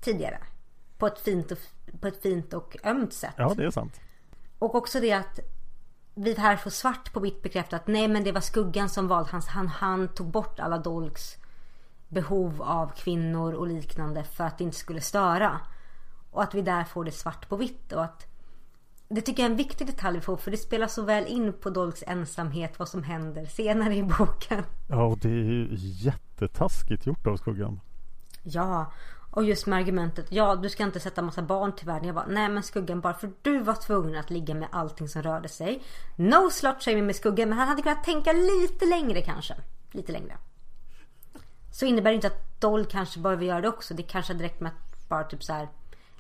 tidigare? På ett fint och, på ett fint och ömt sätt. Ja, det är sant. Och också det att vi här får svart på vitt bekräftat. Nej men det var skuggan som valde hans. Han, han tog bort alla Dolks behov av kvinnor och liknande för att det inte skulle störa. Och att vi där får det svart på vitt och att det tycker jag är en viktig detalj för, för det spelar så väl in på Dolks ensamhet vad som händer senare i boken. Ja, och det är ju jättetaskigt gjort av skuggan. Ja, och just med argumentet, ja du ska inte sätta massa barn till världen. Jag bara, nej men skuggan bara för du var tvungen att ligga med allting som rörde sig. No slot shaming med skuggan men han hade kunnat tänka lite längre kanske. Lite längre. Så innebär det inte att Doll kanske behöver göra det också. Det kanske direkt med att bara typ så här.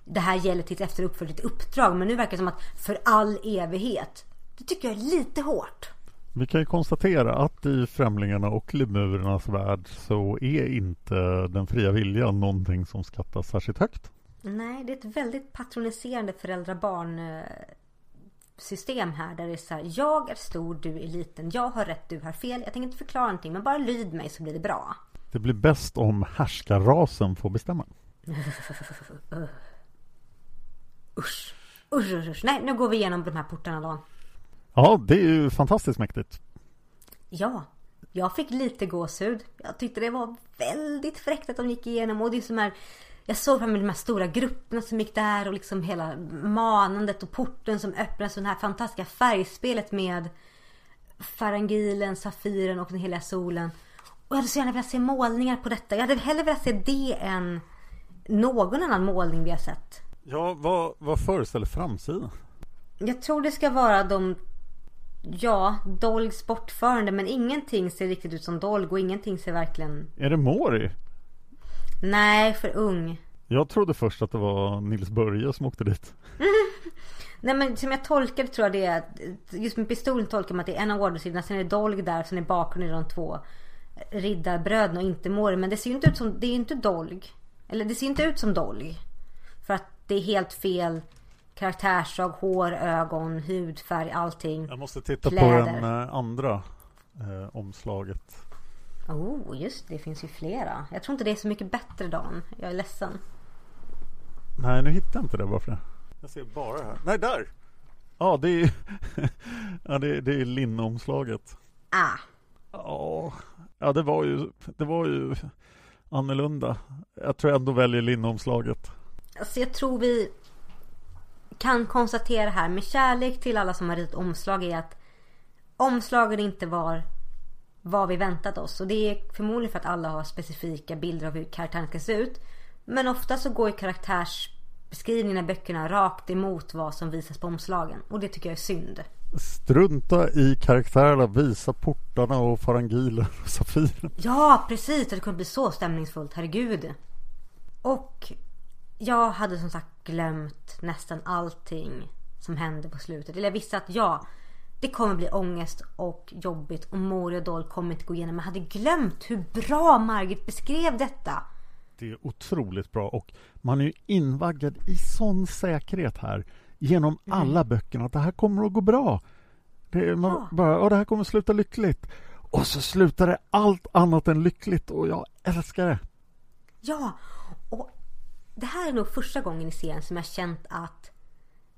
Det här gäller tills efter uppföljt uppdrag. Men nu verkar det som att för all evighet. Det tycker jag är lite hårt. Vi kan ju konstatera att i Främlingarna och Lemurernas värld så är inte den fria viljan någonting som skattas särskilt högt. Nej, det är ett väldigt patroniserande föräldrar-barn system här där det är så här, jag är stor, du är liten, jag har rätt, du har fel. Jag tänker inte förklara någonting, men bara lyd mig så blir det bra. Det blir bäst om härskarrasen får bestämma. usch. Usch, usch, usch. Nej, nu går vi igenom de här portarna då. Ja, det är ju fantastiskt mäktigt. Ja, jag fick lite gåshud. Jag tyckte det var väldigt fräckt att de gick igenom och det är som här jag såg fram emot de här stora grupperna som gick där och liksom hela manandet och porten som öppnas och det här fantastiska färgspelet med Farangilen, Safiren och den heliga solen. Och jag hade så gärna velat se målningar på detta. Jag hade hellre velat se det än någon annan målning vi har sett. Ja, vad, vad föreställer framsidan? Jag tror det ska vara de Ja, Dolgs bortförande men ingenting ser riktigt ut som Dolg och ingenting ser verkligen... Är det Mori? Nej, för ung. Jag trodde först att det var Nils Börje som åkte dit. Nej men som jag tolkar det tror jag det är Just med pistolen tolkar man att det är en av ordersidorna Sen är det Dolg där Sen är bakgrunden de två Riddarbröden och inte Mori Men det ser ju inte ut som Det är ju inte Dolg Eller det ser inte ut som Dolg För att det är helt fel Karaktärsdrag, hår, ögon, hudfärg, allting. Jag måste titta Kläder. på den eh, andra eh, omslaget. Oh, just det. finns ju flera. Jag tror inte det är så mycket bättre Dan. Jag är ledsen. Nej, nu hittar jag inte det. Varför? Jag ser bara här. Nej, där! Ja, det är, ja, det, det är linneomslaget. Ah. Ja, ja det var ju, det var ju annorlunda. Jag tror jag ändå väljer linneomslaget. Alltså jag tror vi kan konstatera här med kärlek till alla som har ritat omslag är att omslagen inte var vad vi väntat oss. Och det är förmodligen för att alla har specifika bilder av hur karaktären ska se ut. Men ofta så går ju karaktärsbeskrivningen i böckerna rakt emot vad som visas på omslagen. Och det tycker jag är synd. Strunta i karaktärerna, visa portarna och farangiler och safiren. Ja, precis. Det kunde bli så stämningsfullt, herregud. Och jag hade som sagt glömt nästan allting som hände på slutet. Eller jag visste att ja, det kommer bli ångest och jobbigt och Mori och Doll kommer inte gå igenom. Men jag hade glömt hur bra Margit beskrev detta. Det är otroligt bra och man är ju invaggad i sån säkerhet här genom mm. alla böckerna att det här kommer att gå bra. Det, man ja. bara, ja, det här kommer att sluta lyckligt. Och så slutar det allt annat än lyckligt och jag älskar det. Ja, och det här är nog första gången i serien som jag känt att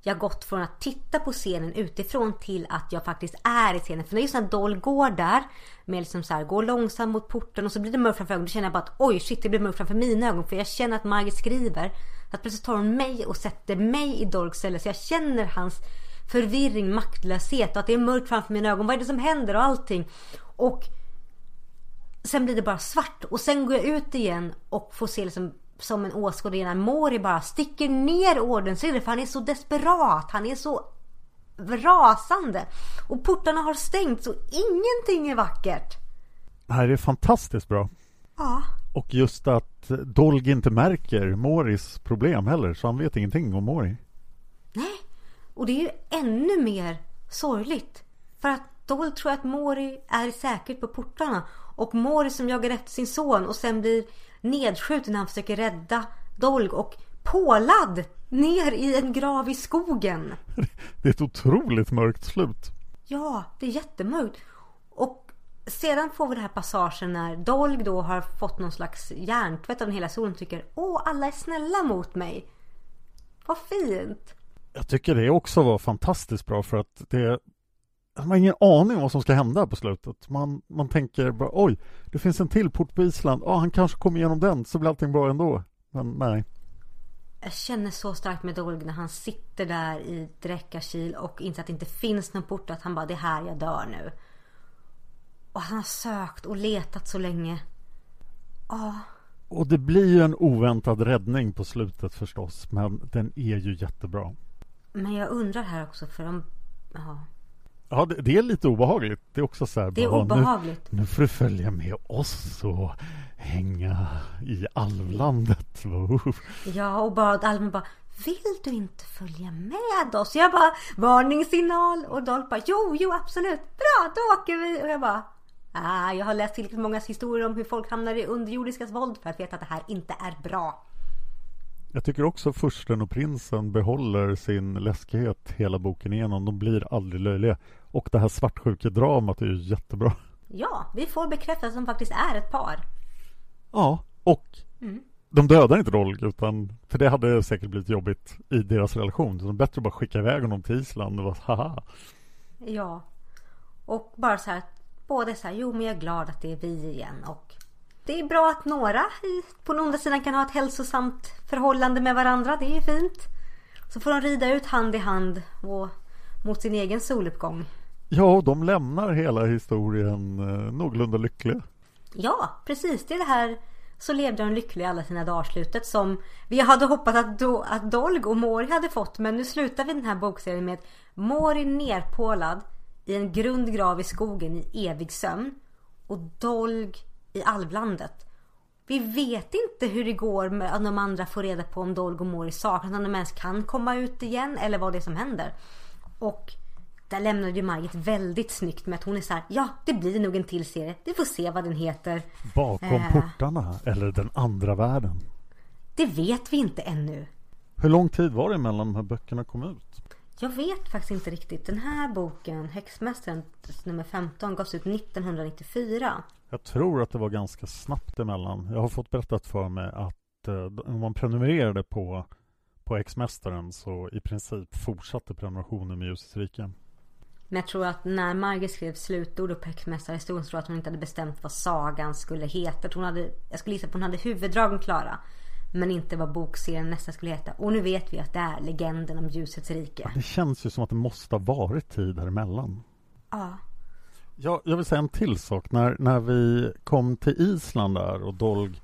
jag gått från att titta på scenen utifrån till att jag faktiskt är i scenen. För när just när Doll går där med liksom så här, går långsamt mot porten och så blir det mörkt framför ögonen. Då känner jag bara att oj shit det blir mörkt framför mina ögon. För jag känner att Margit skriver. Att plötsligt tar hon mig och sätter mig i Dolls ställe. Så jag känner hans förvirring, maktlöshet och att det är mörkt framför mina ögon. Vad är det som händer och allting. Och sen blir det bara svart. Och sen går jag ut igen och får se liksom som en åskådare när Mori bara sticker ner ordensridaren för han är så desperat. Han är så rasande. Och portarna har stängt så ingenting är vackert. Det är fantastiskt bra. Ja. Och just att Dolg inte märker Moris problem heller, så han vet ingenting om Mori. Nej, och det är ju ännu mer sorgligt. För att Dolg tror att Mori är säkert på portarna. Och Mori som jagar efter sin son och sen blir nedskjuten när han försöker rädda Dolg och pålad ner i en grav i skogen. Det är ett otroligt mörkt slut. Ja, det är jättemörkt. Och sedan får vi den här passagen när Dolg då har fått någon slags hjärntvätt av den hela solen och tycker Åh, alla är snälla mot mig. Vad fint. Jag tycker det också var fantastiskt bra för att det man har ingen aning om vad som ska hända på slutet. Man, man tänker bara oj, det finns en till port på Island. Ja, han kanske kommer igenom den så blir allting bra ändå. Men nej. Jag känner så starkt med Dolg när han sitter där i Dräckarkil och inser att det inte finns någon port. Att han bara, det är här jag dör nu. Och han har sökt och letat så länge. Ja. Och det blir ju en oväntad räddning på slutet förstås. Men den är ju jättebra. Men jag undrar här också för de... Ja. Ja, det, det, är lite obehagligt. Det är också så här, Det är bara, obehagligt. Nu, nu får du följa med oss och hänga i alvlandet. Ja, och bara Almen bara Vill du inte följa med oss? Jag bara Varningssignal och Dolph bara Jo, jo absolut. Bra, då åker vi. Och jag bara Ah, jag har läst tillräckligt många historier om hur folk hamnar i underjordiskas våld för att veta att det här inte är bra. Jag tycker också fursten och prinsen behåller sin läskighet hela boken igenom. De blir aldrig löjliga. Och det här svartsjukedramat är ju jättebra. Ja, vi får bekräftat att de faktiskt är ett par. Ja, och mm. de dödar inte Rolg utan för det hade säkert blivit jobbigt i deras relation. Så det är bättre att bara skicka iväg honom till Island och bara haha. Ja. Och bara så här, båda så här, jo men jag är glad att det är vi igen och det är bra att några på den onda sidan kan ha ett hälsosamt förhållande med varandra. Det är fint. Så får de rida ut hand i hand och mot sin egen soluppgång. Ja, de lämnar hela historien eh, någorlunda lyckliga. Ja, precis. Det är det här så levde de lyckliga alla sina dagar slutet som vi hade hoppats att, Do att Dolg och Mori hade fått. Men nu slutar vi den här bokserien med Mori nerpålad i en grund grav i skogen i evig sömn och Dolg i alvlandet. Vi vet inte hur det går med att de andra får reda på om Dolg och Mori saknas, om de ens kan komma ut igen eller vad det är som händer. Och där lämnade ju Margit väldigt snyggt med att hon är så här, ja det blir nog en till serie. Vi får se vad den heter. Bakom eh, portarna eller den andra världen? Det vet vi inte ännu. Hur lång tid var det mellan de här böckerna kom ut? Jag vet faktiskt inte riktigt. Den här boken, Häxmästaren nummer 15, gavs ut 1994. Jag tror att det var ganska snabbt emellan. Jag har fått berättat för mig att eh, om man prenumererade på, på X-mästaren så i princip fortsatte prenumerationen med Ljusets rike. Men jag tror att när Margit skrev slutordet på X-mästarhistorien så tror jag att hon inte hade bestämt vad sagan skulle heta. Jag, hon hade, jag skulle gissa på att hon hade huvuddragen klara. men inte vad bokserien nästa skulle heta. Och nu vet vi att det är Legenden om ljusets rike. Det känns ju som att det måste ha varit tid däremellan. Ja. Ja, jag vill säga en till sak. När, när vi kom till Island där och Dolg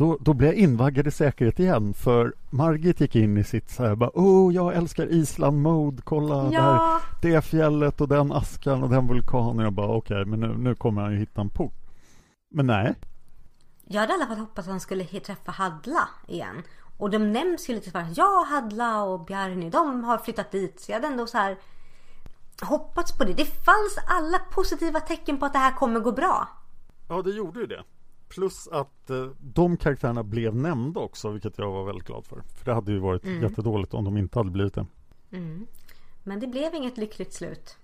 då, då blev jag invaggad i säkerhet igen för Margit gick in i sitt så här bara Åh, jag älskar Island-mode, kolla Ja. där, det fjället och den askan och den vulkanen. Jag bara okej, men nu, nu kommer han ju hitta en port. Men nej, Jag hade i alla fall hoppats att han skulle träffa Hadla igen. Och de nämns ju lite så här, ja Hadla och Bjarni, de har flyttat dit. Så jag hade ändå så här hoppats på det. Det fanns alla positiva tecken på att det här kommer gå bra. Ja, det gjorde ju det. Plus att eh, de karaktärerna blev nämnda också, vilket jag var väldigt glad för. För det hade ju varit Mm. jättedåligt om de inte hade blivit det. Mm. Men det blev inget lyckligt slut.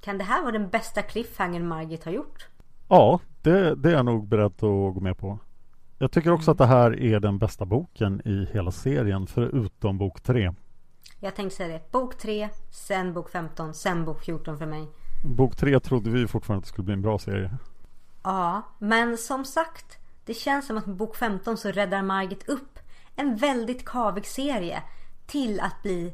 Kan det här vara den bästa cliffhangern Margit har gjort? Ja, det, det är jag nog beredd att gå med på. Jag tycker också att det här är den bästa boken i hela serien, förutom bok tre. Jag tänkte säga det. Bok 3, sen bok 15, sen bok 14 för mig. Bok tre trodde vi fortfarande att det skulle bli en bra serie. Ja, men som sagt. Det känns som att med bok 15 så räddar Margit upp en väldigt kavig serie till att bli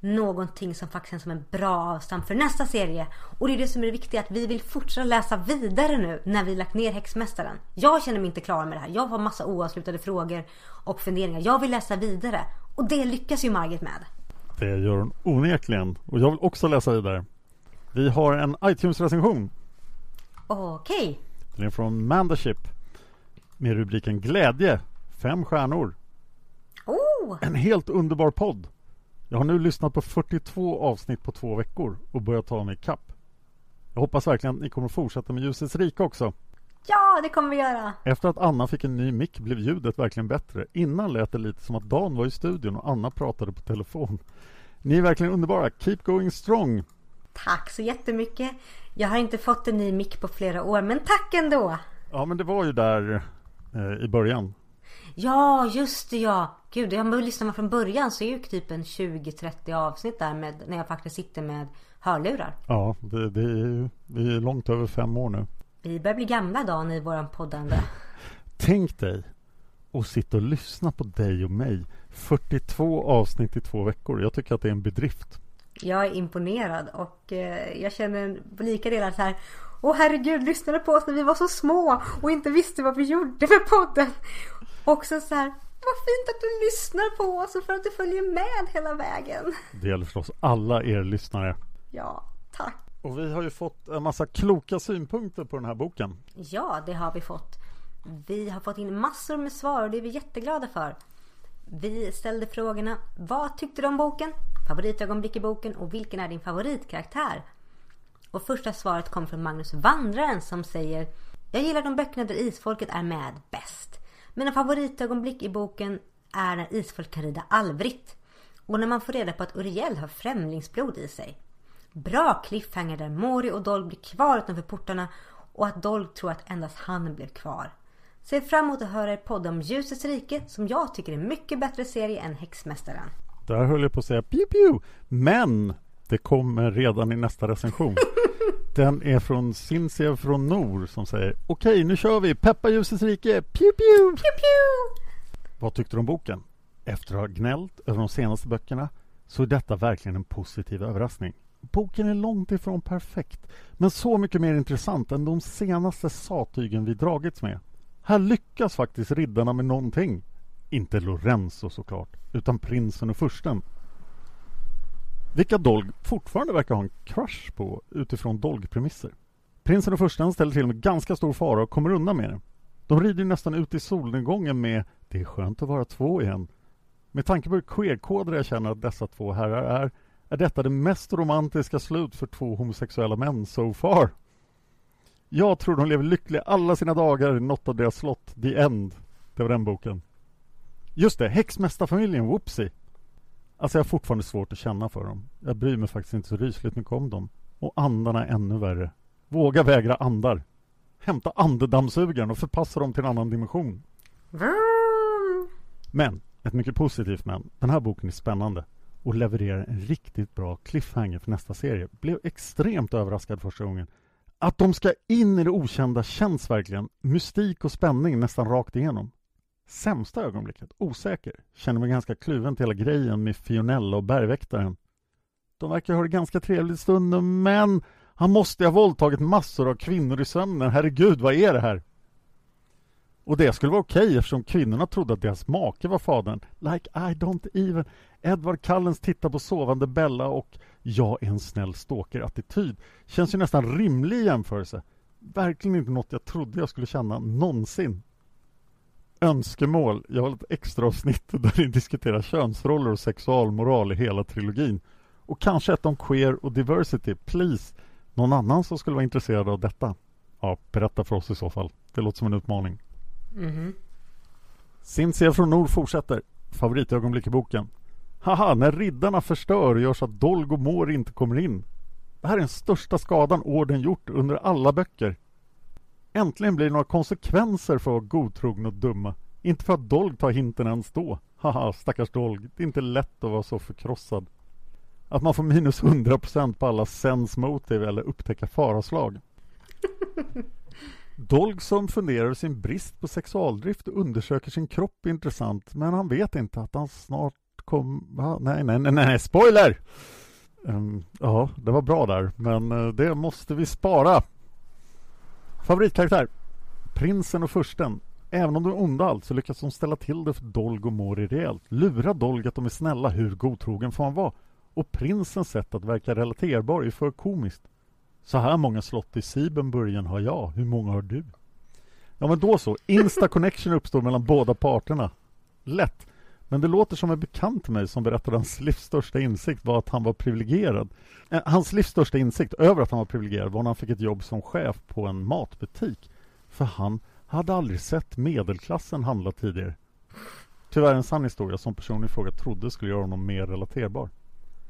någonting som faktiskt känns som en bra avstamp för nästa serie. Och det är det som är det viktiga, att vi vill fortsätta läsa vidare nu när vi lagt ner Häxmästaren. Jag känner mig inte klar med det här. Jag har massa oavslutade frågor och funderingar. Jag vill läsa vidare. Och det lyckas ju Margit med. Det gör hon onekligen. Och jag vill också läsa vidare. Vi har en iTunes-recension. Okej. Den är från Mandership. Med rubriken Glädje. Fem stjärnor. Oh! En helt underbar podd. Jag har nu lyssnat på 42 avsnitt på två veckor och börjat ta mig kapp. Jag hoppas verkligen att ni kommer fortsätta med Ljusets rike också. Ja, det kommer vi göra. Efter att Anna fick en ny mick blev ljudet verkligen bättre. Innan lät det lite som att Dan var i studion och Anna pratade på telefon. Ni är verkligen underbara. Keep going strong. Tack så jättemycket. Jag har inte fått en ny mick på flera år, men tack ändå. Ja, men det var ju där eh, i början. Ja, just det ja. Gud, jag har lyssnat från början så är ju typ en 20-30 avsnitt där med, när jag faktiskt sitter med hörlurar. Ja, det, det är, vi är långt över fem år nu. Vi börjar bli gamla Dan i våran poddande. Tänk dig att sitta och lyssna på dig och mig. 42 avsnitt i två veckor. Jag tycker att det är en bedrift. Jag är imponerad och eh, jag känner på lika delar så här. Åh herregud, lyssnade på oss när vi var så små och inte visste vad vi gjorde med podden. Också så här. Vad fint att du lyssnar på oss och för att du följer med hela vägen. Det gäller förstås alla er lyssnare. Ja, tack. Och vi har ju fått en massa kloka synpunkter på den här boken. Ja, det har vi fått. Vi har fått in massor med svar och det är vi jätteglada för. Vi ställde frågorna Vad tyckte du om boken? Favoritögonblick i boken och vilken är din favoritkaraktär? Och första svaret kom från Magnus Vandraren som säger Jag gillar de böckerna där isfolket är med bäst. Mina favoritögonblick i boken är när isfolk kan rida Alvritt. Och när man får reda på att Uriel har främlingsblod i sig. Bra cliffhanger där Mori och Dolg blir kvar utanför portarna och att Dolg tror att endast han blev kvar. Ser fram emot att höra er podd om Ljusets rike som jag tycker är en mycket bättre serie än Häxmästaren. Där höll jag på att säga pew pew. Men det kommer redan i nästa recension. Den är från Cinzia från Nor som säger Okej, nu kör vi! Peppa ljusets rike! Pew pew! Pew pew! Vad tyckte du om boken? Efter att ha gnällt över de senaste böckerna så är detta verkligen en positiv överraskning. Boken är långt ifrån perfekt, men så mycket mer intressant än de senaste sattygen vi dragits med. Här lyckas faktiskt riddarna med någonting. Inte Lorenzo såklart, utan prinsen och fursten. Vilka Dolg fortfarande verkar ha en crush på utifrån Dolg-premisser. Prinsen och fursten ställer till med ganska stor fara och kommer undan med det. De rider nästan ut i solnedgången med ”Det är skönt att vara två igen”. Med tanke på hur queerkodade jag känner att dessa två herrar är, är detta det mest romantiska slut för två homosexuella män so far. Jag tror de lever lyckliga alla sina dagar i något av deras slott, The End. Det var den boken. Just det, häxmästarfamiljen, whoopsie. Alltså jag har fortfarande svårt att känna för dem. Jag bryr mig faktiskt inte så rysligt mycket om dem. Och andarna är ännu värre. Våga vägra andar. Hämta andedammsugaren och förpassa dem till en annan dimension. Men, ett mycket positivt men. Den här boken är spännande och levererar en riktigt bra cliffhanger för nästa serie. Blev extremt överraskad första gången. Att de ska in i det okända känns verkligen. Mystik och spänning nästan rakt igenom. Sämsta ögonblicket? Osäker. Känner mig ganska kluven till hela grejen med Fionella och bergväktaren. De verkar ha det ganska trevligt stunden, men han måste ha våldtagit massor av kvinnor i sömnen. Herregud, vad är det här? Och det skulle vara okej okay, eftersom kvinnorna trodde att deras make var fadern. Like I don't even. Edward Cullens tittar på sovande Bella och jag är en snäll stalker-attityd. Känns ju nästan rimlig i jämförelse. Verkligen inte något jag trodde jag skulle känna någonsin. Önskemål. Jag har ett extra avsnitt där vi diskuterar könsroller och sexualmoral i hela trilogin. Och kanske ett om queer och diversity. Please. Någon annan som skulle vara intresserad av detta? Ja, berätta för oss i så fall. Det låter som en utmaning. Mm. Cynthia från Nord fortsätter. Favoritögonblick i boken. Haha, när riddarna förstör gör så att Dolg och Mår inte kommer in. Det här är den största skadan orden gjort under alla böcker. Äntligen blir det några konsekvenser för att vara godtrogna och dumma. Inte för att Dolg tar hinten ens då. Haha, stackars Dolg. Det är inte lätt att vara så förkrossad. Att man får minus 100% på alla sense motive eller upptäcka faraslag. Dolg som funderar över sin brist på sexualdrift och undersöker sin kropp intressant men han vet inte att han snart Kom... Va? Nej, nej, nej, nej, spoiler! Um, ja, det var bra där men uh, det måste vi spara. Favoritkaraktär? Prinsen och fursten. Även om de är onda allt så lyckas de ställa till det för Dolg och Mori rejält. Lura Dolg att de är snälla, hur godtrogen får han vara? Och prinsens sätt att verka relaterbar är för komiskt. Så här många slott i Siebenburgen har jag. Hur många har du? Ja, men då så. Insta connection uppstår mellan båda parterna. Lätt. Men det låter som en bekant till mig som berättade att hans livs största insikt var att han var privilegierad. Eh, hans livs största insikt över att han var privilegierad var när han fick ett jobb som chef på en matbutik. För han hade aldrig sett medelklassen handla tidigare. Tyvärr en sann historia som personen i fråga trodde skulle göra honom mer relaterbar.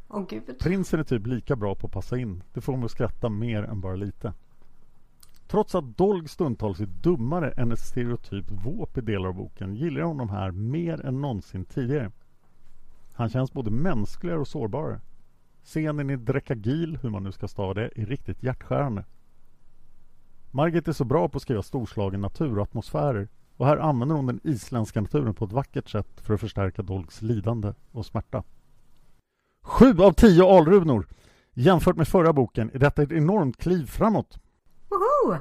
Oh, Gud. Prinsen är typ lika bra på att passa in. Det får mig att skratta mer än bara lite. Trots att Dolg stundtals är dummare än ett stereotypt våp i delar av boken gillar jag honom här mer än någonsin tidigare. Han känns både mänskligare och sårbarare. Scenen i Drekagil, hur man nu ska stava det, är riktigt hjärtskärande. Margit är så bra på att skriva storslagen natur och atmosfärer och här använder hon den isländska naturen på ett vackert sätt för att förstärka Dolgs lidande och smärta. Sju av tio alrunor! Jämfört med förra boken är detta ett enormt kliv framåt. Woho!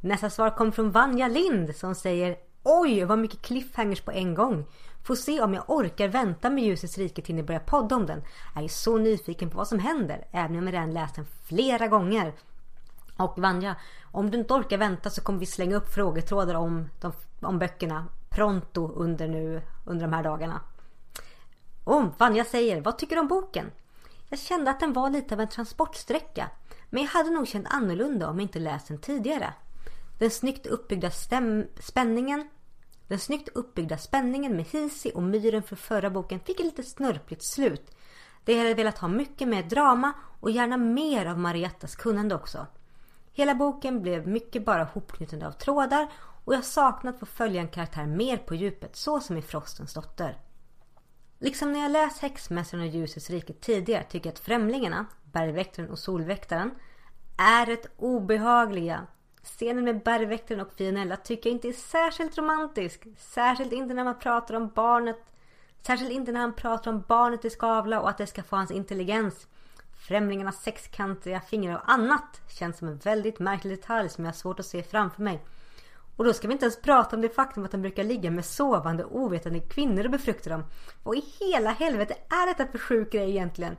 Nästa svar kom från Vanja Lind som säger Oj, vad mycket cliffhangers på en gång. Får se om jag orkar vänta med Ljusets rike till ni börjar podda om den. Jag är så nyfiken på vad som händer, även om jag redan läst den flera gånger. Och Vanja, om du inte orkar vänta så kommer vi slänga upp frågetrådar om, de, om böckerna pronto under nu, under de här dagarna. Och Vanja säger, vad tycker du om boken? Jag kände att den var lite av en transportsträcka. Men jag hade nog känt annorlunda om jag inte läst den tidigare. Den snyggt uppbyggda stäm- spänningen den snyggt uppbyggda spänningen med Hisi och myren för förra boken fick ett lite snörpligt slut. Det hade velat ha mycket mer drama och gärna mer av Mariettas kunnande också. Hela boken blev mycket bara hopknutande av trådar och jag saknat få följa en karaktär mer på djupet så som i Frostens dotter. Liksom när jag läst Häxmästaren och Ljusets rike tidigare tycker jag att Främlingarna, Bergväktaren och Solväktaren är rätt obehagliga. Scenen med Bergväktaren och Fionella tycker jag inte är särskilt romantisk. Särskilt inte när man pratar om barnet. Särskilt inte när han pratar om barnet i Skavla och att det ska få hans intelligens. Främlingarnas sexkantiga fingrar och annat känns som en väldigt märklig detalj som jag har svårt att se framför mig. Och då ska vi inte ens prata om det faktum att de brukar ligga med sovande ovetande kvinnor och befrukta dem. Vad i hela helvete är detta för sjuk grej egentligen?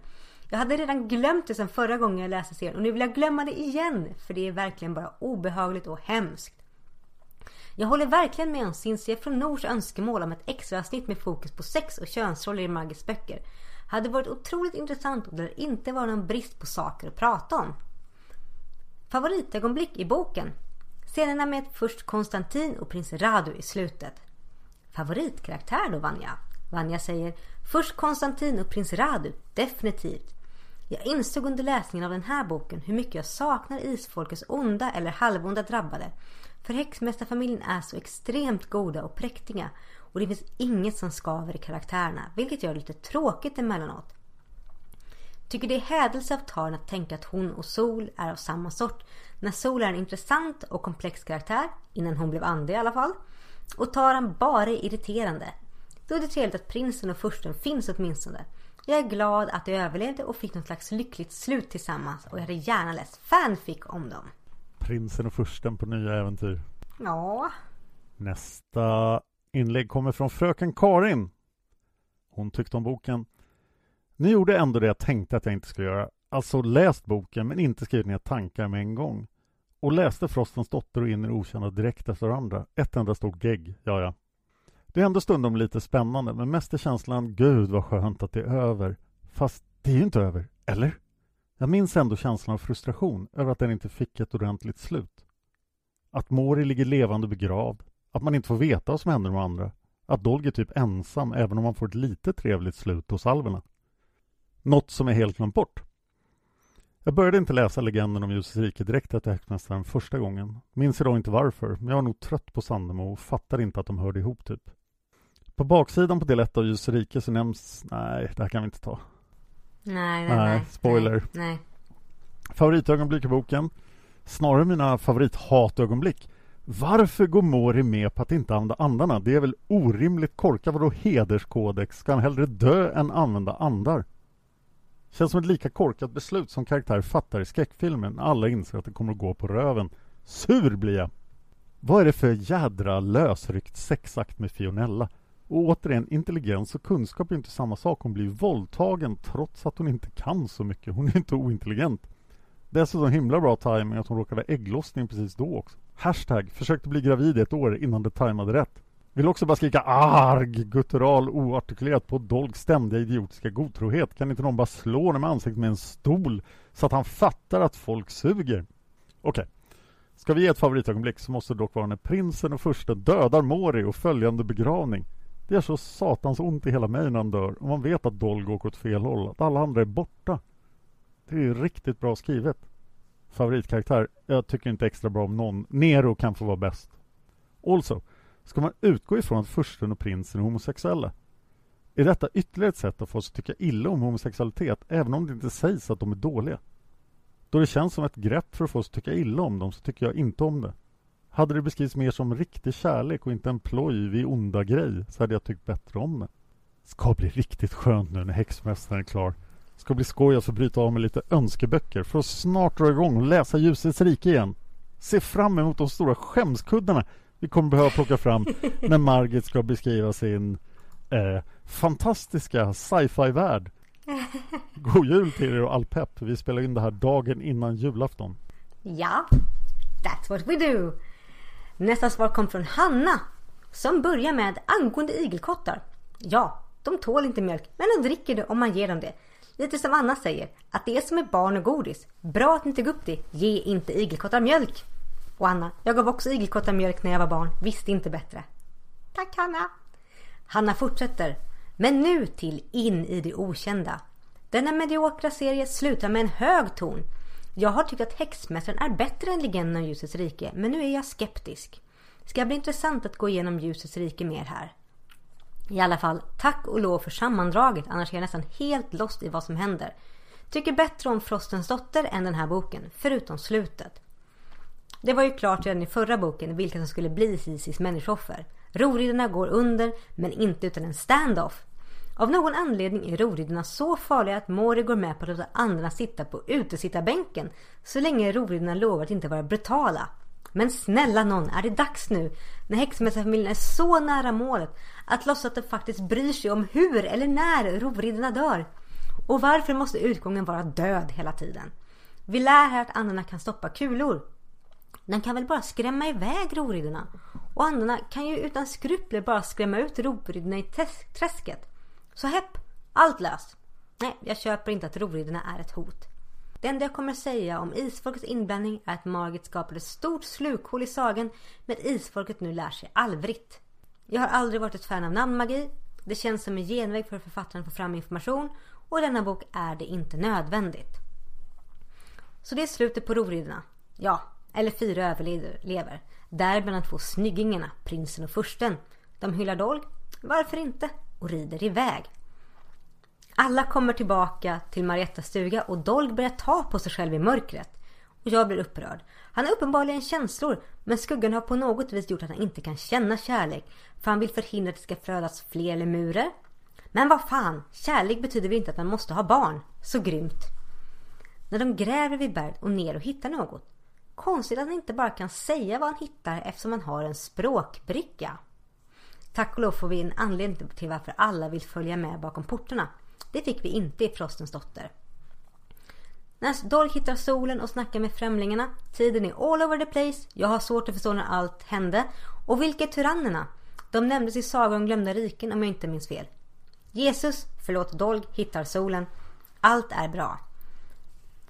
Jag hade redan glömt det sen förra gången jag läste serien och nu vill jag glömma det igen. För det är verkligen bara obehagligt och hemskt. Jag håller verkligen med om Cincia från Nors önskemål om ett extra avsnitt med fokus på sex och könsroller i Margits böcker. Hade varit otroligt intressant och där inte var någon brist på saker att prata om. Favoritögonblick i boken Scenerna med först Konstantin och prins Radu i slutet. Favoritkaraktär då Vanja? Vanja säger Först Konstantin och prins Radu, definitivt. Jag insåg under läsningen av den här boken hur mycket jag saknar isfolkets onda eller halvonda drabbade. För häxmästarfamiljen är så extremt goda och präktiga och det finns inget som skaver i karaktärerna, vilket gör det lite tråkigt emellanåt. Tycker det är hädelse av Tarn att tänka att hon och Sol är av samma sort när Sol är en intressant och komplex karaktär, innan hon blev ande i alla fall. Och Taran bara är irriterande. Då är det trevligt att prinsen och fursten finns åtminstone. Jag är glad att de överlevde och fick något slags lyckligt slut tillsammans och jag hade gärna läst fanfic om dem. Prinsen och fursten på nya äventyr. Ja. Nästa inlägg kommer från fröken Karin. Hon tyckte om boken. Ni gjorde ändå det jag tänkte att jag inte skulle göra. Alltså läst boken men inte skrivit ner tankar med en gång. Och läste Frostens dotter och In i det okända direkt efter varandra. Ett enda stort gegg, ja ja. Det är ändå stundom lite spännande men mest är känslan Gud vad skönt att det är över. Fast det är ju inte över, eller? Jag minns ändå känslan av frustration över att den inte fick ett ordentligt slut. Att Mori ligger levande begravd. Att man inte får veta vad som händer med andra. Att Dolg är typ ensam även om man får ett lite trevligt slut hos alverna. Något som är helt glömt bort. Jag började inte läsa legenden om Ljusets rike direkt efter Häxmästaren första gången. Minns idag inte varför, men jag var nog trött på Sandemo och fattade inte att de hörde ihop typ. På baksidan på del 1 av Ljusets rike så nämns... Nej, det här kan vi inte ta. Nej, nej, nej. spoiler. Nej, nej. Favoritögonblick i boken? Snarare mina favorithatögonblick. Varför går Mori med på att inte använda andarna? Det är väl orimligt korkat? Vadå hederskodex? Ska han hellre dö än använda andar? Känns som ett lika korkat beslut som karaktär fattar i skräckfilmen alla inser att det kommer att gå på röven. Sur blir jag! Vad är det för jädra lösryckt sexakt med Fionella? Och återigen, intelligens och kunskap är inte samma sak. Hon blir våldtagen trots att hon inte kan så mycket. Hon är inte ointelligent. Dessutom himla bra timing att hon råkade ha ägglossning precis då också. Hashtag försökte bli gravid ett år innan det tajmade rätt. Vill också bara skrika arg, guttural, oartikulerat på dolg ständiga idiotiska godtrohet. Kan inte någon bara slå honom i ansiktet med en stol så att han fattar att folk suger? Okej. Okay. Ska vi ge ett favoritögonblick så måste det dock vara när prinsen och fursten dödar Mori och följande begravning. Det gör så satans ont i hela mig när han dör och man vet att Dolg åker åt fel håll, att alla andra är borta. Det är riktigt bra skrivet. Favoritkaraktär? Jag tycker inte extra bra om någon. Nero kan få vara bäst. Also, ska man utgå ifrån att fursten och prinsen är homosexuella? Är detta ytterligare ett sätt att få oss att tycka illa om homosexualitet, även om det inte sägs att de är dåliga? Då det känns som ett grepp för att få oss att tycka illa om dem så tycker jag inte om det. Hade det beskrivits mer som riktig kärlek och inte en ploj vid onda grej så hade jag tyckt bättre om det. Ska bli riktigt skönt nu när häxmästaren är klar. Ska bli skoj att få bryta av med lite önskeböcker för att snart dra igång och läsa Ljusets rike igen. Se fram emot de stora skämskuddarna vi kommer behöva plocka fram när Margit ska beskriva sin eh, fantastiska sci-fi-värld. God jul till er och all pepp. Vi spelar in det här dagen innan julafton. Ja, that's what we do. Nästa svar kom från Hanna som börjar med angående igelkottar. Ja, de tål inte mjölk men de dricker det om man ger dem det. Lite som Anna säger, att det är som med barn och godis. Bra att ni tog upp det. Ge inte igelkottar mjölk. Och Anna, jag gav också igelkottar mjölk när jag var barn. Visste inte bättre. Tack Hanna. Hanna fortsätter. Men nu till In i det okända. Denna mediokra serie slutar med en hög ton. Jag har tyckt att Häxmästaren är bättre än Legenden om Ljusets rike, men nu är jag skeptisk. Ska bli intressant att gå igenom Ljusets rike mer här. I alla fall, tack och lov för sammandraget, annars är jag nästan helt lost i vad som händer. Tycker bättre om Frostens dotter än den här boken, förutom slutet. Det var ju klart redan i förra boken vilka som skulle bli Sisis människooffer. Roriddarna går under, men inte utan en standoff. Av någon anledning är roriddarna så farliga att Mori går med på att låta andra sitta på utesittarbänken så länge roriddarna lovar att inte vara brutala. Men snälla någon, är det dags nu när häxmästarfamiljen är så nära målet att låtsas att de faktiskt bryr sig om hur eller när rovriddarna dör? Och varför måste utgången vara död hela tiden? Vi lär här att andarna kan stoppa kulor. Den kan väl bara skrämma iväg rovriddarna? Och andarna kan ju utan skrupler bara skrämma ut rovriddarna i träsket. Så hepp, allt löst. Nej, jag köper inte att rovriddarna är ett hot. Det enda jag kommer säga om isfolkets inblandning är att Margit skapade ett stort slukhål i sagan men isfolket nu lär sig alvritt. Jag har aldrig varit ett fan av namnmagi. Det känns som en genväg för författaren att få fram information och i denna bok är det inte nödvändigt. Så det är slutet på rovriddarna. Ja, eller fyra överlever. Däribland de två snyggingarna, prinsen och fursten. De hyllar Dolg, varför inte, och rider iväg. Alla kommer tillbaka till Mariettas stuga och Dolg börjar ta på sig själv i mörkret. Och jag blir upprörd. Han har uppenbarligen känslor men skuggan har på något vis gjort att han inte kan känna kärlek för han vill förhindra att det ska födas fler lemurer. Men vad fan, kärlek betyder väl inte att man måste ha barn? Så grymt. När de gräver vid berget och ner och hittar något. Konstigt att han inte bara kan säga vad han hittar eftersom han har en språkbricka. Tack och lov får vi en anledning till varför alla vill följa med bakom portarna. Det fick vi inte i Frostens dotter. När Dolk hittar solen och snackar med främlingarna. Tiden är all over the place. Jag har svårt att förstå när allt hände. Och vilka är tyrannerna? De nämndes i Sagan om glömda riken om jag inte minns fel. Jesus, förlåt Dolg, hittar solen. Allt är bra.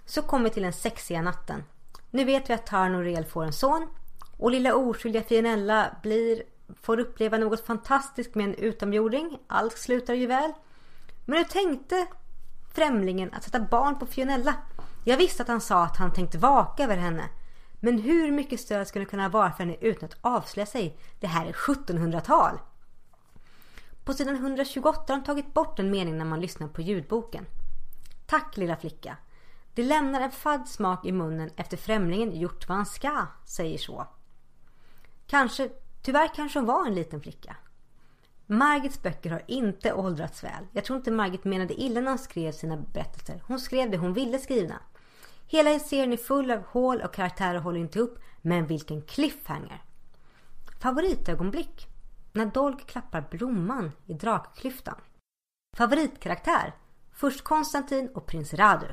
Så kommer vi till den sexiga natten. Nu vet vi att Tarn och Rel får en son. Och lilla oskyldiga Fionella blir, får uppleva något fantastiskt med en utomjording. Allt slutar ju väl. Men hur tänkte främlingen att sätta barn på Fionella? Jag visste att han sa att han tänkte vaka över henne. Men hur mycket stöd skulle det kunna vara för henne utan att avslöja sig? Det här är 1700-tal. På sidan 128 har de tagit bort en mening när man lyssnar på ljudboken. Tack lilla flicka. Det lämnar en fadd smak i munnen efter främlingen gjort vad han ska, säger så. Kanske, tyvärr kanske hon var en liten flicka. Margits böcker har inte åldrats väl. Jag tror inte Margit menade illa när hon skrev sina berättelser. Hon skrev det hon ville skriva. Hela serien är full av hål och karaktärer håller inte upp. Men vilken cliffhanger! Favoritögonblick? När Dolk klappar blomman i drakklyftan. Favoritkaraktär? Först Konstantin och prins Radu.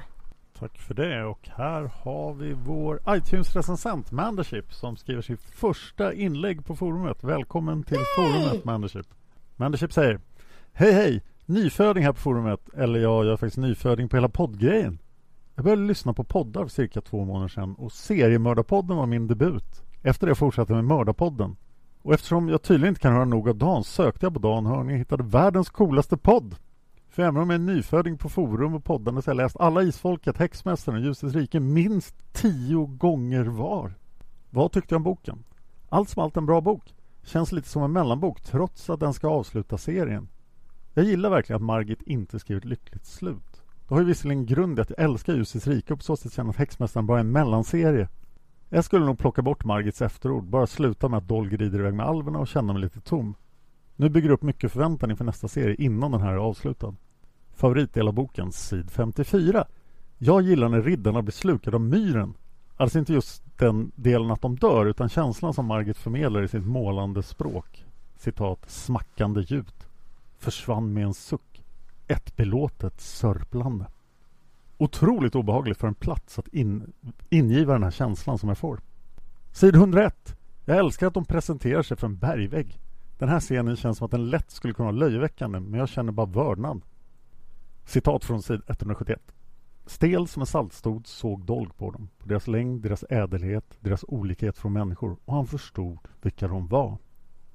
Tack för det och här har vi vår iTunes-recensent Mandership som skriver sitt första inlägg på forumet. Välkommen till Yay! forumet Mandership. Mandership säger Hej hej! Nyföding här på forumet. Eller ja, jag är faktiskt nyföding på hela poddgrejen. Jag började lyssna på poddar för cirka två månader sedan och Seriemördarpodden var min debut. Efter det fortsatte jag med Mördarpodden. Och eftersom jag tydligen inte kan höra nog av Dan sökte jag på Dan Hörning och hittade världens coolaste podd. För även om jag är nyföding på forum och podden så har jag läst alla Isfolket, Häxmästaren och Ljusets rike minst tio gånger var. Vad tyckte jag om boken? Allt som allt en bra bok. Känns lite som en mellanbok trots att den ska avsluta serien. Jag gillar verkligen att Margit inte skrivit lyckligt slut. Det har ju visserligen grund i att jag älskar Ljusets rike och på så sätt känner att Häxmästaren bara är en mellanserie. Jag skulle nog plocka bort Margits efterord, bara sluta med att Dolg rider iväg med alverna och känna mig lite tom. Nu bygger upp mycket förväntan inför nästa serie innan den här är avslutad. Favoritdel av boken, sid 54. Jag gillar när riddarna blir slukade av myren. Alltså inte just den delen att de dör utan känslan som Margit förmedlar i sitt målande språk. Citat, smackande ljud. Försvann med en suck. Ett belåtet sörplande. Otroligt obehagligt för en plats att in, ingiva den här känslan som jag får. Sid 101. Jag älskar att de presenterar sig för en bergvägg. Den här scenen känns som att den lätt skulle kunna vara löjeväckande men jag känner bara vördnad. Citat från sid 171. Stel som en saltstod såg Dolg på dem, på deras längd, deras ädelhet, deras olikhet från människor och han förstod vilka de var.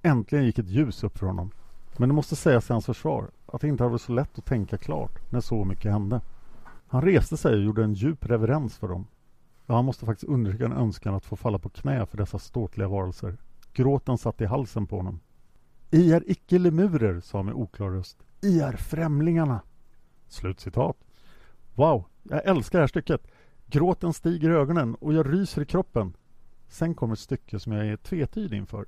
Äntligen gick ett ljus upp för honom. Men det måste sägas i hans försvar att det inte hade varit så lätt att tänka klart när så mycket hände. Han reste sig och gjorde en djup reverens för dem. Ja, han måste faktiskt undertrycka en önskan att få falla på knä för dessa ståtliga varelser. Gråten satt i halsen på honom. I är icke lemurer, sa med oklar röst. I är främlingarna. Slutcitat. Wow, jag älskar det här stycket. Gråten stiger i ögonen och jag ryser i kroppen. Sen kommer ett stycke som jag är tvetydig inför.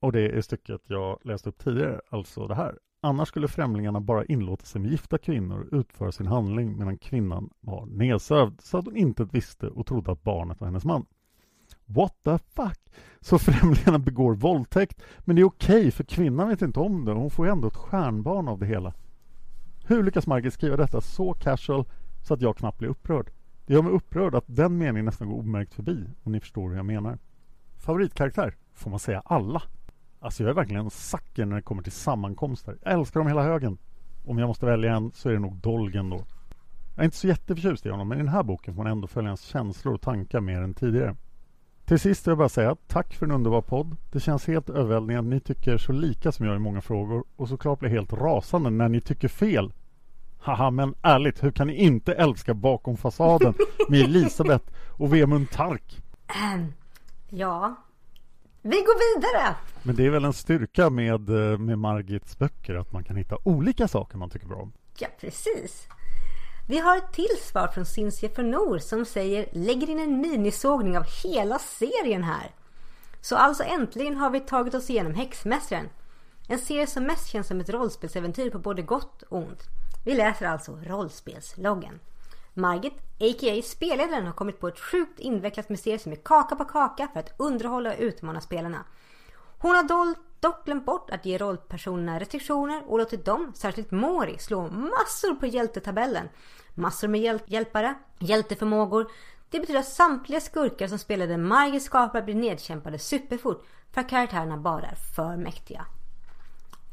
Och det är stycket jag läste upp tidigare, alltså det här. Annars skulle främlingarna bara inlåta sig med gifta kvinnor och utföra sin handling medan kvinnan var nedsövd så att hon inte visste och trodde att barnet var hennes man. What the fuck? Så främlingarna begår våldtäkt men det är okej okay, för kvinnan vet inte om det och hon får ju ändå ett stjärnbarn av det hela. Hur lyckas Margit skriva detta så casual så att jag knappt blir upprörd? Det gör mig upprörd att den meningen nästan går omärkt förbi om ni förstår hur jag menar. Favoritkaraktär? Får man säga alla? Alltså jag är verkligen en sucker när det kommer till sammankomster. Jag älskar dem hela högen. Om jag måste välja en så är det nog Dolgen då. Jag är inte så jätteförtjust i honom men i den här boken får man ändå följa hans känslor och tankar mer än tidigare. Till sist vill jag bara säga tack för en underbar podd. Det känns helt överväldigande att ni tycker så lika som jag i många frågor och såklart blir helt rasande när ni tycker fel. Haha, men ärligt, hur kan ni inte älska Bakom fasaden med Elisabeth och Vemund Tark? Ähm, ja, vi går vidare! Men det är väl en styrka med, eh, med Margits böcker att man kan hitta olika saker man tycker bra om? Ja, precis. Vi har ett till svar från Cinzia Fornor som säger lägger in en minisågning av hela serien här. Så alltså äntligen har vi tagit oss igenom Häxmästaren. En serie som mest känns som ett rollspelsäventyr på både gott och ont. Vi läser alltså rollspelsloggen. Margit, a.k.a. spelledaren, har kommit på ett sjukt invecklat mysterium som är kaka på kaka för att underhålla och utmana spelarna. Hon har dolt dock glömt bort att ge rollpersonerna restriktioner och låtit dem, särskilt Mori, slå massor på hjältetabellen. Massor med hjäl hjälpare, hjälteförmågor. Det betyder att samtliga skurkar som spelade Margit skapar blir nedkämpade superfort för att karaktärerna bara är för mäktiga.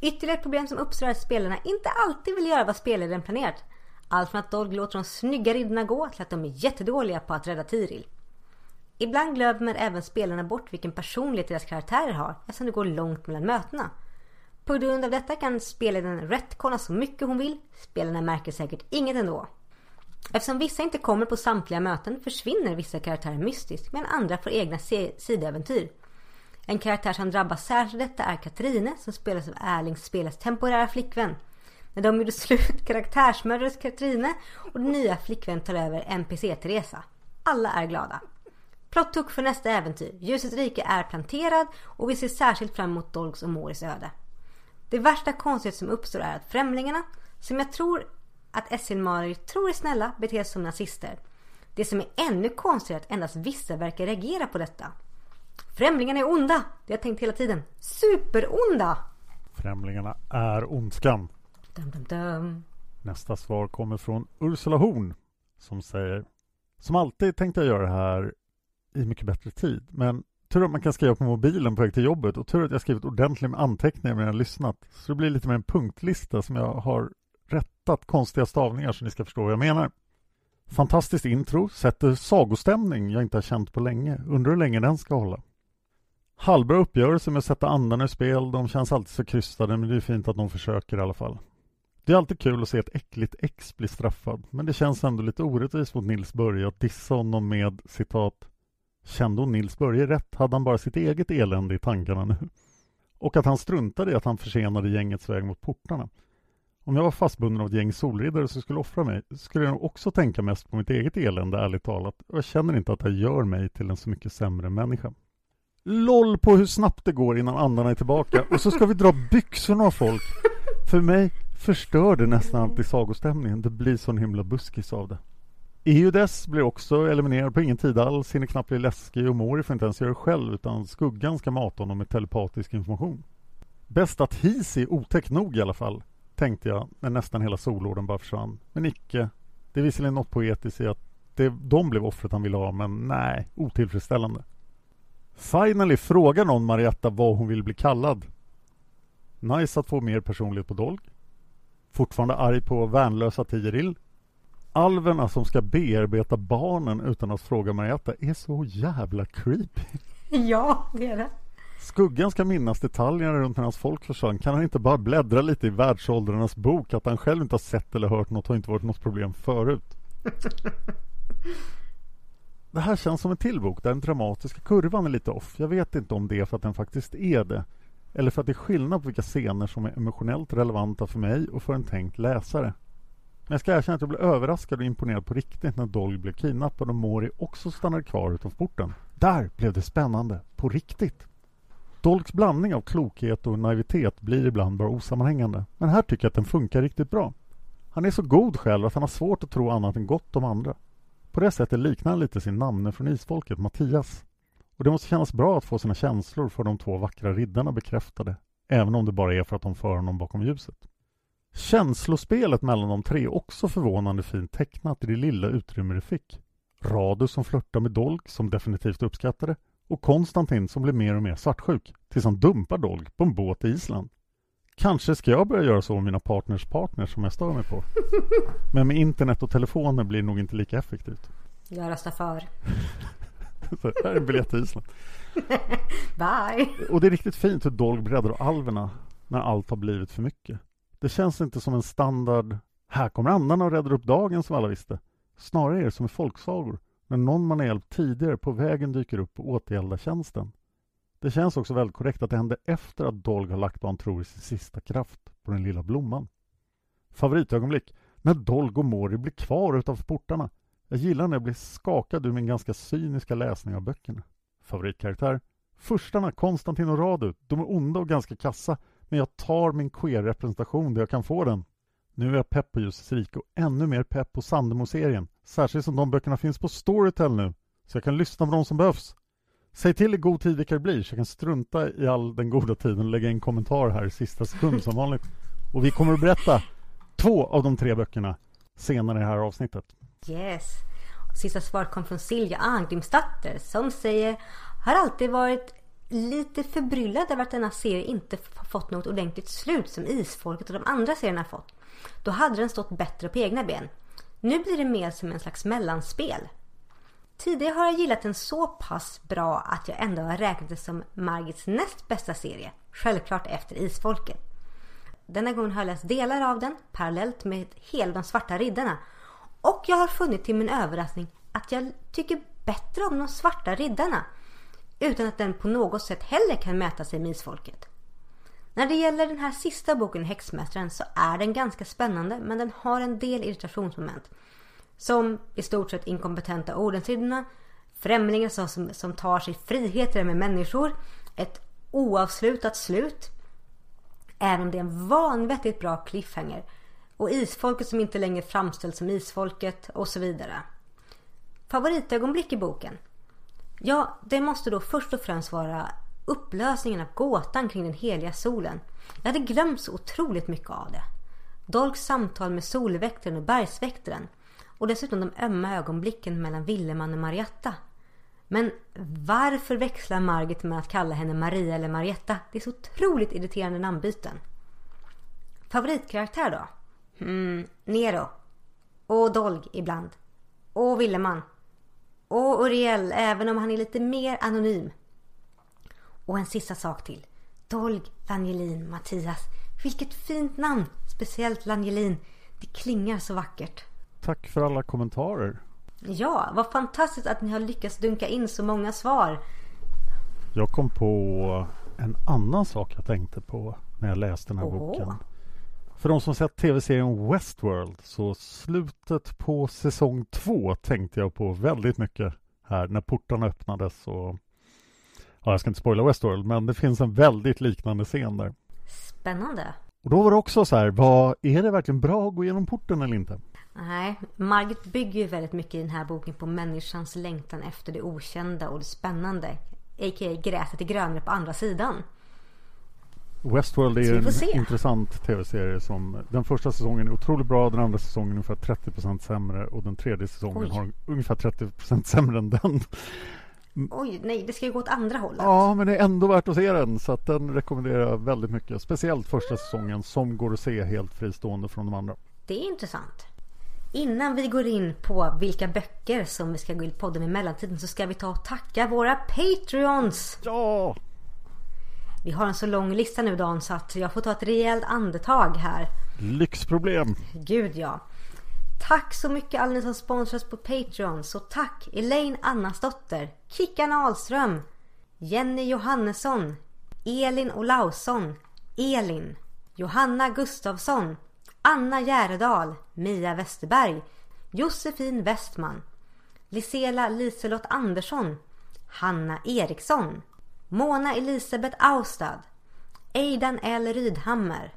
Ytterligare ett problem som uppstår är att spelarna inte alltid vill göra vad spelledaren planerat. Allt från att Dolg låter de snygga riddarna gå till att de är jättedåliga på att rädda Tiril. Ibland glömmer även spelarna bort vilken personlighet deras karaktärer har eftersom det går långt mellan mötena. På grund av detta kan spelledaren rättkonna så mycket hon vill. Spelarna märker säkert inget ändå. Eftersom vissa inte kommer på samtliga möten försvinner vissa karaktärer mystiskt medan andra får egna sidoäventyr. En karaktär som drabbas särskilt detta är Katrine som spelas av Erlings spelas temporära flickvän. När de gjorde slut karaktärsmördades Katrine och den nya flickvän tar över NPC-Teresa. Alla är glada. Plottuck för nästa äventyr. Ljusets rike är planterad och vi ser särskilt fram emot Dolgs och Moris öde. Det värsta konstighet som uppstår är att främlingarna, som jag tror att Essilmarir tror är snälla, beter sig som nazister. Det som är ännu konstigare är att endast vissa verkar reagera på detta. Främlingarna är onda! Det har jag tänkt hela tiden. Superonda! Främlingarna är ondskan. Dum, dum, dum. Nästa svar kommer från Ursula Horn som säger Som alltid tänkte jag göra det här i mycket bättre tid. Men tur att man kan skriva på mobilen på väg till jobbet och tur att jag skrivit ordentligt med anteckningar medan jag lyssnat. Så det blir lite mer en punktlista som jag har rättat konstiga stavningar så ni ska förstå vad jag menar. Fantastiskt intro, sätter sagostämning jag inte har känt på länge. Undrar hur länge den ska hålla. Halvbra uppgörelse med att sätta andarna i spel. De känns alltid så krystade men det är fint att de försöker i alla fall. Det är alltid kul att se ett äckligt ex bli straffad men det känns ändå lite orättvist mot Nils Börje att dissa honom med citat Kände hon Nils Börje rätt hade han bara sitt eget elände i tankarna nu. Och att han struntade i att han försenade gängets väg mot portarna. Om jag var fastbunden av ett gäng solriddare som skulle offra mig skulle jag nog också tänka mest på mitt eget elände, ärligt talat. Och jag känner inte att det gör mig till en så mycket sämre människa. LOL på hur snabbt det går innan andarna är tillbaka och så ska vi dra byxorna av folk. För mig förstör det nästan alltid sagostämningen. Det blir sån himla buskis av det. Eudes blir också eliminerad på ingen tid alls, hinner knappt bli läskig och Mori får inte ens göra det själv utan skuggan ska mata honom med telepatisk information. Bäst att His är otäck nog i alla fall, tänkte jag när nästan hela solorden bara försvann. Men icke. Det är visserligen något poetiskt i att det, de blev offret han ville ha, men nej, otillfredsställande. Finally frågar någon Marietta vad hon vill bli kallad. Nice att få mer personlighet på Dolg. Fortfarande arg på värnlösa Tiril. Alverna som ska bearbeta barnen utan att fråga Marietta är så jävla creepy. Ja, det är det. Skuggan ska minnas detaljerna runt när hans folk försvann. Kan han inte bara bläddra lite i världsåldrarnas bok? Att han själv inte har sett eller hört något har inte varit något problem förut. Det här känns som en till bok där den dramatiska kurvan är lite off. Jag vet inte om det är för att den faktiskt är det. Eller för att det är skillnad på vilka scener som är emotionellt relevanta för mig och för en tänkt läsare. Men jag ska erkänna att jag blev överraskad och imponerad på riktigt när Dolly blev kidnappad och Mori också stannade kvar utanför porten. Där blev det spännande. På riktigt. Dolks blandning av klokhet och naivitet blir ibland bara osammanhängande. Men här tycker jag att den funkar riktigt bra. Han är så god själv att han har svårt att tro annat än gott om andra. På det sättet liknar han lite sin namne från isfolket, Mattias. Och det måste kännas bra att få sina känslor för de två vackra riddarna bekräftade, även om det bara är för att de för honom bakom ljuset. Känslospelet mellan de tre är också förvånande fint tecknat i det lilla utrymme det fick. Radu som flörtar med Dolk, som definitivt uppskattade, och Konstantin som blir mer och mer svartsjuk, tills han dumpar Dolk på en båt i Island. Kanske ska jag börja göra så med mina partners partners som jag stör mig på. Men med internet och telefoner blir det nog inte lika effektivt. Jag röstar för. så här är en biljett till Island. Bye! Och det är riktigt fint hur Dolg breddar alverna när allt har blivit för mycket. Det känns inte som en standard här kommer andarna och räddar upp dagen som alla visste. Snarare är det som i folksagor när någon man har hjälpt tidigare på vägen dyker upp och återgäldar tjänsten. Det känns också väldigt korrekt att det hände efter att Dolg har lagt vad han tror är sin sista kraft på den lilla blomman. Favoritögonblick När Dolg och Mori blir kvar utanför portarna. Jag gillar när jag blir skakad ur min ganska cyniska läsning av böckerna. Favoritkaraktär? Furstarna, Konstantin och Radu. De är onda och ganska kassa, men jag tar min queer-representation där jag kan få den. Nu är jag pepp på Ljusets rike och ännu mer pepp på Sandemo-serien. Särskilt som de böckerna finns på Storytel nu, så jag kan lyssna på dem som behövs. Säg till i god tid vilka det blir, så jag kan strunta i all den goda tiden och lägga in kommentar här i sista sekund som vanligt. Och vi kommer att berätta två av de tre böckerna senare i det här avsnittet. Yes. Sista svaret kom från Silja Arngrimsdotter som säger Har alltid varit lite förbryllad över att denna serie inte fått något ordentligt slut som Isfolket och de andra serierna fått. Då hade den stått bättre på egna ben. Nu blir det mer som en slags mellanspel. Tidigare har jag gillat den så pass bra att jag ändå har räknat det som Margits näst bästa serie. Självklart efter Isfolket. Denna gången har jag läst delar av den parallellt med hela de svarta riddarna. Och jag har funnit till min överraskning att jag tycker bättre om de svarta riddarna. Utan att den på något sätt heller kan mäta sig med isfolket. När det gäller den här sista boken, Häxmästaren, så är den ganska spännande men den har en del irritationsmoment. Som i stort sett inkompetenta ordensriddarna, främlingar som, som tar sig friheter med människor, ett oavslutat slut, även om det är en vanvettigt bra cliffhanger, och isfolket som inte längre framställs som isfolket och så vidare. Favoritögonblick i boken? Ja, det måste då först och främst vara upplösningen av gåtan kring den heliga solen. Jag hade glömt så otroligt mycket av det. Dolks samtal med solväktaren och bergsväktaren och dessutom de ömma ögonblicken mellan Villeman och Marietta. Men varför växlar Margit med att kalla henne Maria eller Marietta? Det är så otroligt irriterande namnbyten. Favoritkaraktär då? Mm, Nero. Och Dolg ibland. Och Villeman. Och Uriel, även om han är lite mer anonym. Och en sista sak till. Dolg, Langelin, Mattias. Vilket fint namn! Speciellt Langelin. Det klingar så vackert. Tack för alla kommentarer. Ja, vad fantastiskt att ni har lyckats dunka in så många svar. Jag kom på en annan sak jag tänkte på när jag läste den här Oho. boken. För de som sett tv-serien Westworld så slutet på säsong två tänkte jag på väldigt mycket här när portarna öppnades och ja, jag ska inte spoila Westworld men det finns en väldigt liknande scen där. Spännande. Och då var det också så här, vad, är det verkligen bra att gå igenom porten eller inte? Nej, Margit bygger ju väldigt mycket i den här boken på människans längtan efter det okända och det spännande. A.k.a. gräset är grönare på andra sidan. Westworld är en intressant tv-serie som den första säsongen är otroligt bra, den andra säsongen är ungefär 30% sämre och den tredje säsongen Oj. har ungefär 30% sämre än den. Oj, nej, det ska ju gå åt andra hållet. Ja, men det är ändå värt att se den så att den rekommenderar jag väldigt mycket. Speciellt första säsongen som går att se helt fristående från de andra. Det är intressant. Innan vi går in på vilka böcker som vi ska gå in podden i mellantiden så ska vi ta och tacka våra Patreons. Ja! Vi har en så lång lista nu Dan så att jag får ta ett rejält andetag här. Lyxproblem. Gud ja. Tack så mycket alla ni som sponsras på Patreon. Så tack Elaine Annasdotter, Kickan Ahlström, Jenny Johannesson, Elin Olausson, Elin, Johanna Gustavsson, Anna Järedal, Mia Westerberg, Josefin Westman, Lisela Liselott Andersson, Hanna Eriksson, Mona Elisabeth Austad, Eidan L Rydhammer,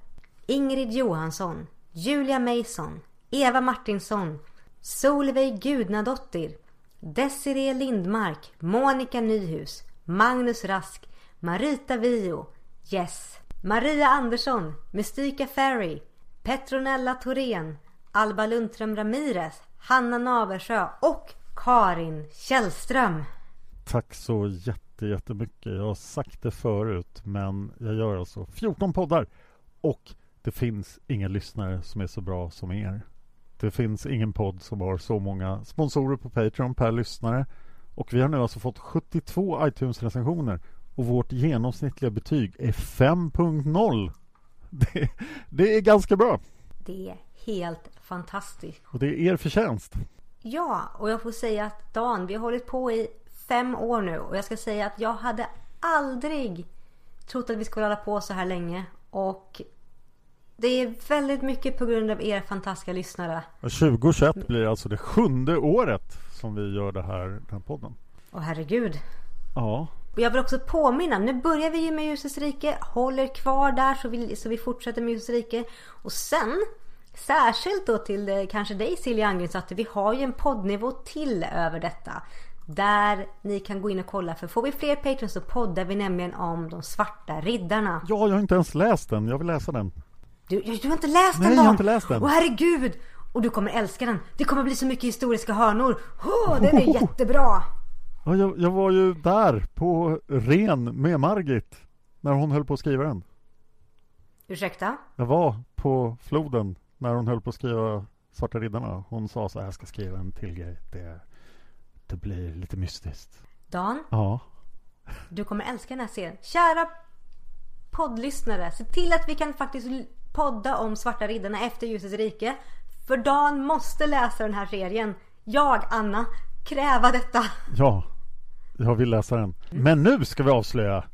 Ingrid Johansson, Julia Mason, Eva Martinsson, Solveig Gudnadottir, Desiree Lindmark, Monica Nyhus, Magnus Rask, Marita Vio, Yes, Maria Andersson, Mystika Ferry, Petronella Thorén, Alba Lundström Ramirez, Hanna Naversjö och Karin Källström. Tack så jättemycket jätte, jättemycket. Jag har sagt det förut men jag gör alltså 14 poddar och det finns inga lyssnare som är så bra som er. Det finns ingen podd som har så många sponsorer på Patreon per lyssnare och vi har nu alltså fått 72 iTunes-recensioner och vårt genomsnittliga betyg är 5.0. Det, det är ganska bra. Det är helt fantastiskt. Och det är er förtjänst. Ja, och jag får säga att Dan, vi har hållit på i fem år nu och jag ska säga att jag hade aldrig trott att vi skulle hålla på så här länge och Det är väldigt mycket på grund av er fantastiska lyssnare. 2021 blir alltså det sjunde året som vi gör det här, den här podden. Åh herregud. Ja. Jag vill också påminna, nu börjar vi ju med Ljusets rike. Håll er kvar där så vi, så vi fortsätter med Ljusets rike. Och sen, särskilt då till kanske dig Silja Angren, så att vi har ju en poddnivå till över detta. Där ni kan gå in och kolla. För får vi fler patrons så poddar vi nämligen om de svarta riddarna. Ja, jag har inte ens läst den. Jag vill läsa den. Du, du har inte läst Nej, den jag har inte läst den. Åh herregud! Och du kommer älska den. Det kommer bli så mycket historiska hörnor. Oh, den är jättebra! Ja, jag, jag var ju där på Ren med Margit när hon höll på att skriva den. Ursäkta? Jag var på floden när hon höll på att skriva Svarta Riddarna. Hon sa så här, jag ska skriva en till grej. Det, det blir lite mystiskt. Dan, Ja. du kommer älska den här serien. Kära poddlyssnare, se till att vi kan faktiskt podda om Svarta Riddarna efter Ljusets rike. För Dan måste läsa den här serien. Jag, Anna, kräva detta. Ja, jag vill läsa den. Men nu ska vi avslöja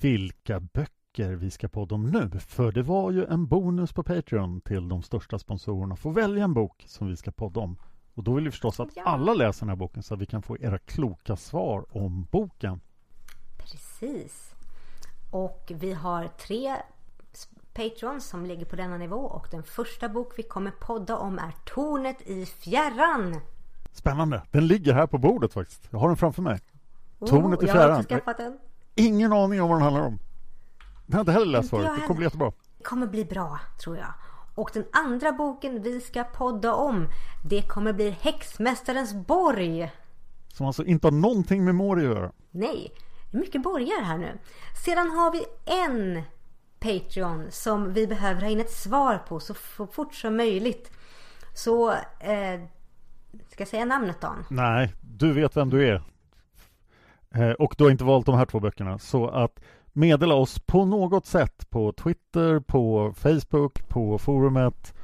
vilka böcker vi ska podda om nu. För det var ju en bonus på Patreon till de största sponsorerna. Får välja en bok som vi ska podda om. Och då vill vi förstås att Ja. alla läser den här boken så att vi kan få era kloka svar om boken. Precis. Och vi har tre patrons som ligger på denna nivå. Och den första bok vi kommer podda om är Tornet i fjärran. Spännande! Den ligger här på bordet faktiskt. Jag har den framför mig. Tornet i Oh, Jag har fjärran. också skaffat den. Ingen aning om vad den handlar om. Den har inte heller läst Inte förut. Det kommer bli jättebra. Det kommer bli bra, tror jag. Och den andra boken vi ska podda om, det kommer bli Häxmästarens borg. Som alltså inte har någonting med Mori att göra. Nej, det är mycket borgar här nu. Sedan har vi en Patreon som vi behöver ha in ett svar på så fort som möjligt. Så, eh, ska jag säga namnet Dan? Nej, du vet vem du är. Eh, och du har inte valt de här två böckerna. Så att meddela oss på något sätt på Twitter, på Facebook, på forumet.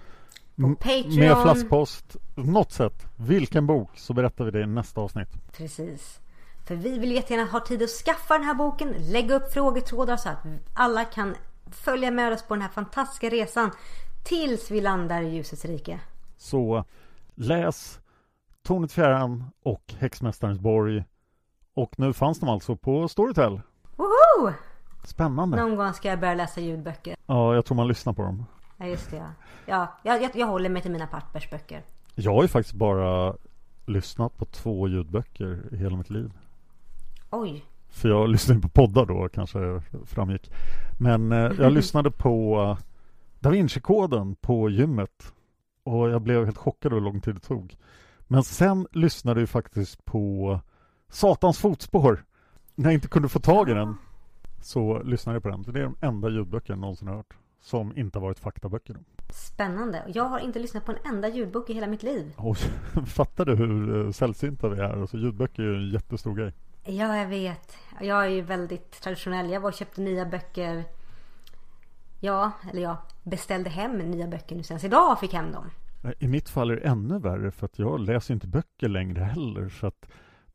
m- Patreon. Med flaskpost. Något sätt. Vilken bok så berättar vi det i nästa avsnitt. Precis. För vi vill jättegärna ha tid att skaffa den här boken, lägga upp frågetrådar så att alla kan följa med oss på den här fantastiska resan tills vi landar i ljusets rike. Så läs Tornet fjärran och Häxmästarens borg. Och nu fanns de alltså på Storytel. Woho! Spännande. Någon gång ska jag börja läsa ljudböcker. Ja, jag tror man lyssnar på dem. Ja, just det. Ja, ja jag, jag, jag håller mig till mina pappersböcker. Jag har ju faktiskt bara lyssnat på två ljudböcker i hela mitt liv. Oj. För jag lyssnade på poddar då kanske framgick. Men eh, jag lyssnade på eh, Da Vinci-koden på gymmet. Och jag blev helt chockad över hur lång tid det tog. Men sen lyssnade jag faktiskt på Satans fotspår. När jag inte kunde få tag i den så lyssnade jag på den. Det är de enda ljudböcker jag någonsin har hört. Som inte har varit faktaböcker. Spännande. Jag har inte lyssnat på en enda ljudbok i hela mitt liv. Och fattar du hur eh, sällsynta vi är? Alltså ljudböcker är ju en jättestor grej. Ja, jag vet. Jag är ju väldigt traditionell. Jag var och köpte nya böcker. Ja, eller jag beställde hem nya böcker nu senast idag fick hem dem. I mitt fall är det ännu värre för att jag läser inte böcker längre heller. Så att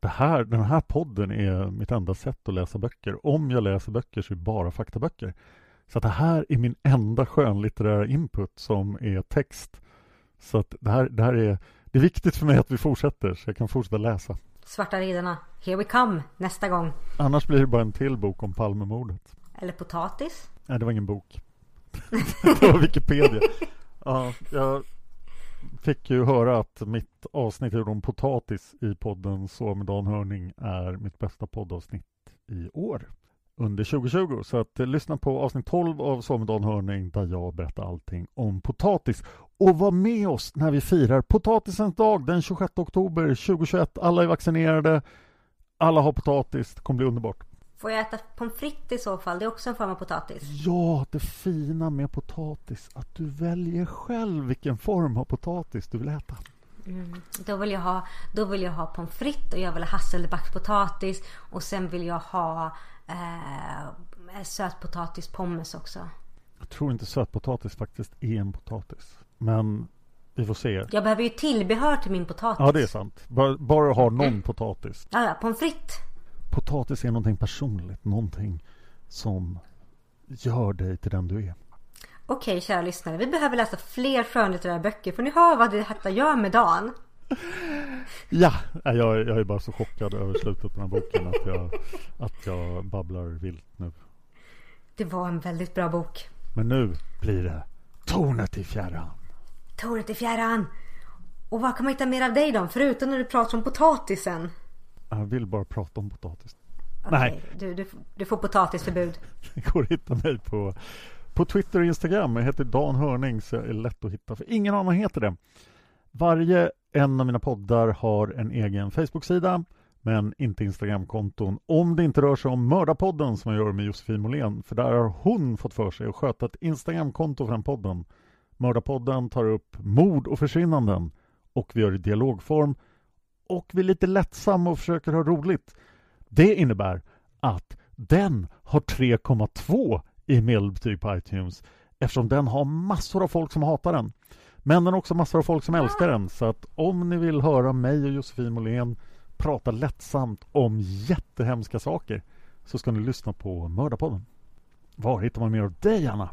det här, den här podden är mitt enda sätt att läsa böcker. Om jag läser böcker så är det bara faktaböcker. Så att det här är min enda skönlitterära input som är text. Så att det här, det här är, det är viktigt för mig att vi fortsätter så jag kan fortsätta läsa. Svarta riddarna, here we come, nästa gång. Annars blir det bara en till bok om Palmemordet. Eller potatis. Nej, det var ingen bok. det var Wikipedia. Ja, jag fick ju höra att mitt avsnitt om potatis i podden Så med Dan Hörning är mitt bästa poddavsnitt i år under 2020. Så att eh, lyssna på avsnitt 12 av Så med Dan Hörning där jag berättar allting om potatis. Och var med oss när vi firar potatisens dag den 26 oktober 2021. Alla är vaccinerade. Alla har potatis. Det kommer bli underbart. Får jag äta pommes frites i så fall? Det är också en form av potatis. Ja, det fina med potatis att du väljer själv vilken form av potatis du vill äta. Mm. Då, vill jag ha, då vill jag ha pommes frites och jag vill ha hasselbackspotatis. Och sen vill jag ha eh, sötpotatispommes också. Jag tror inte sötpotatis faktiskt är en potatis. Men vi får se. Jag behöver ju tillbehör till min potatis. Ja, det är sant. Bara, bara ha någon potatis. Ja, ja, pommes frites. Potatis är någonting personligt. Någonting som gör dig till den du är. Okej kära lyssnare, vi behöver läsa fler skönlitterära böcker för ni hör vad det detta gör med Dan. Ja, jag, jag är bara så chockad över slutet på den här boken att jag, att jag babblar vilt nu. Det var en väldigt bra bok. Men nu blir det Tornet i fjärran. Tornet i fjärran! Och vad kan man hitta mer av dig då? Förutom när du pratar om potatisen. Jag vill bara prata om potatis. Okej, Nej, Du, du, du får potatisförbud. det går att hitta mig på, på Twitter och Instagram. Jag heter Dan Hörning så jag är lätt att hitta för ingen annan heter det. Varje en av mina poddar har en egen Facebook-sida men inte Instagramkonton om det inte rör sig om Mördarpodden som jag gör med Josefin Måhlén för där har hon fått för sig att sköta ett Instagramkonto för den podden. Mördarpodden tar upp mord och försvinnanden och vi gör i dialogform och vi är lite lättsamma och försöker ha roligt. Det innebär att den har 3,2 i medelbetyg på iTunes eftersom den har massor av folk som hatar den. Men den har också massor av folk som älskar den. Så att om ni vill höra mig och Josefin Måhlén prata lättsamt om jättehemska saker så ska ni lyssna på Mördarpodden. Var hittar man mer av dig, Anna?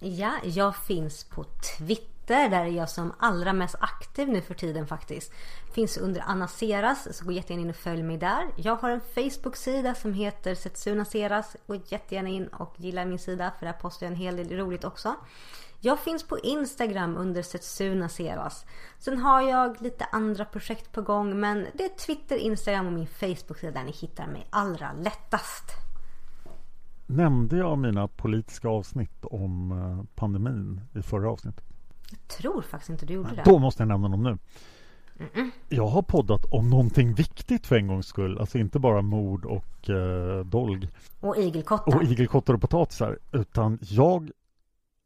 Ja, jag finns på Twitter. Där är jag som allra mest aktiv nu för tiden faktiskt. Finns under Anna Seras, så gå jättegärna in och följ mig där. Jag har en Facebook-sida som heter Setsuna Seras. Gå jättegärna in och gilla min sida för där postar jag en hel del roligt också. Jag finns på Instagram under Setsuna Seras. Sen har jag lite andra projekt på gång men det är Twitter, Instagram och min Facebook-sida där ni hittar mig allra lättast. Nämnde jag mina politiska avsnitt om eh, pandemin i förra avsnittet? Jag tror faktiskt inte du gjorde det. Då måste jag nämna dem nu. Jag har poddat om någonting viktigt för en gångs skull. Alltså inte bara mord och eh, dolg Och igelkottar. och igelkottar och potatisar. Utan jag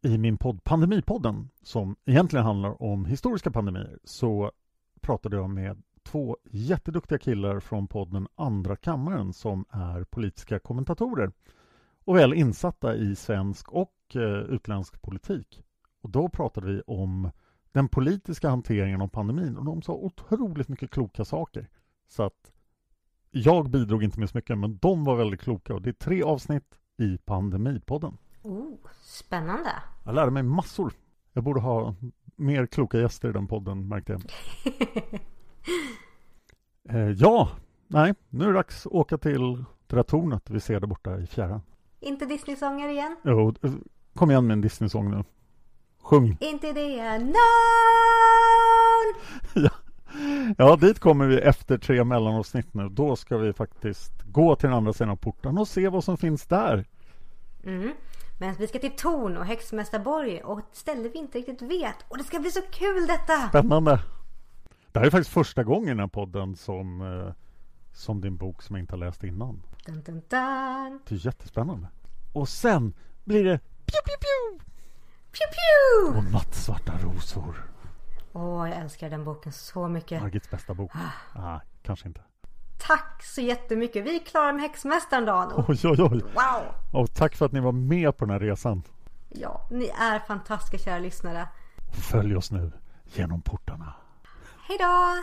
i min podd Pandemipodden som egentligen handlar om historiska pandemier så pratade jag med två jätteduktiga killar från podden Andra kammaren som är politiska kommentatorer och väl insatta i svensk och eh, utländsk politik. Och då pratade vi om den politiska hanteringen av pandemin och de sa otroligt mycket kloka saker. Så att jag bidrog inte med så mycket men de var väldigt kloka och det är tre avsnitt i Pandemipodden. Oh, spännande. Jag lärde mig massor. Jag borde ha mer kloka gäster i den podden märkte jag. eh, ja, nej, nu är det dags att åka till det där tornet vi ser där borta i fjärran. Inte Disney-sånger igen? Jo, eh, kom igen med en Disney-sång nu. Sjung! Inte det någon! ja. ja, dit kommer vi efter tre mellanavsnitt nu. Då ska vi faktiskt gå till den andra sidan porten och se vad som finns där. Mm. Men vi ska till Torn och Häxmästarborg och ett ställe vi inte riktigt vet. Och det ska bli så kul detta! Spännande! Det här är faktiskt första gången i den här podden som, eh, som din bok som jag inte har läst innan. Dun, dun, dun. Det är jättespännande. Och sen blir det pju, pju, pju! Pew, pew! Och nattsvarta rosor. Åh, jag älskar den boken så mycket. Margits bästa bok. Ah, kanske inte. Tack så jättemycket. Vi är klara med Häxmästaren Dan. Oj, oj, oj. Wow! Och tack för att ni var med på den här resan. Ja, ni är fantastiska kära lyssnare. Följ oss nu genom portarna. Hej då!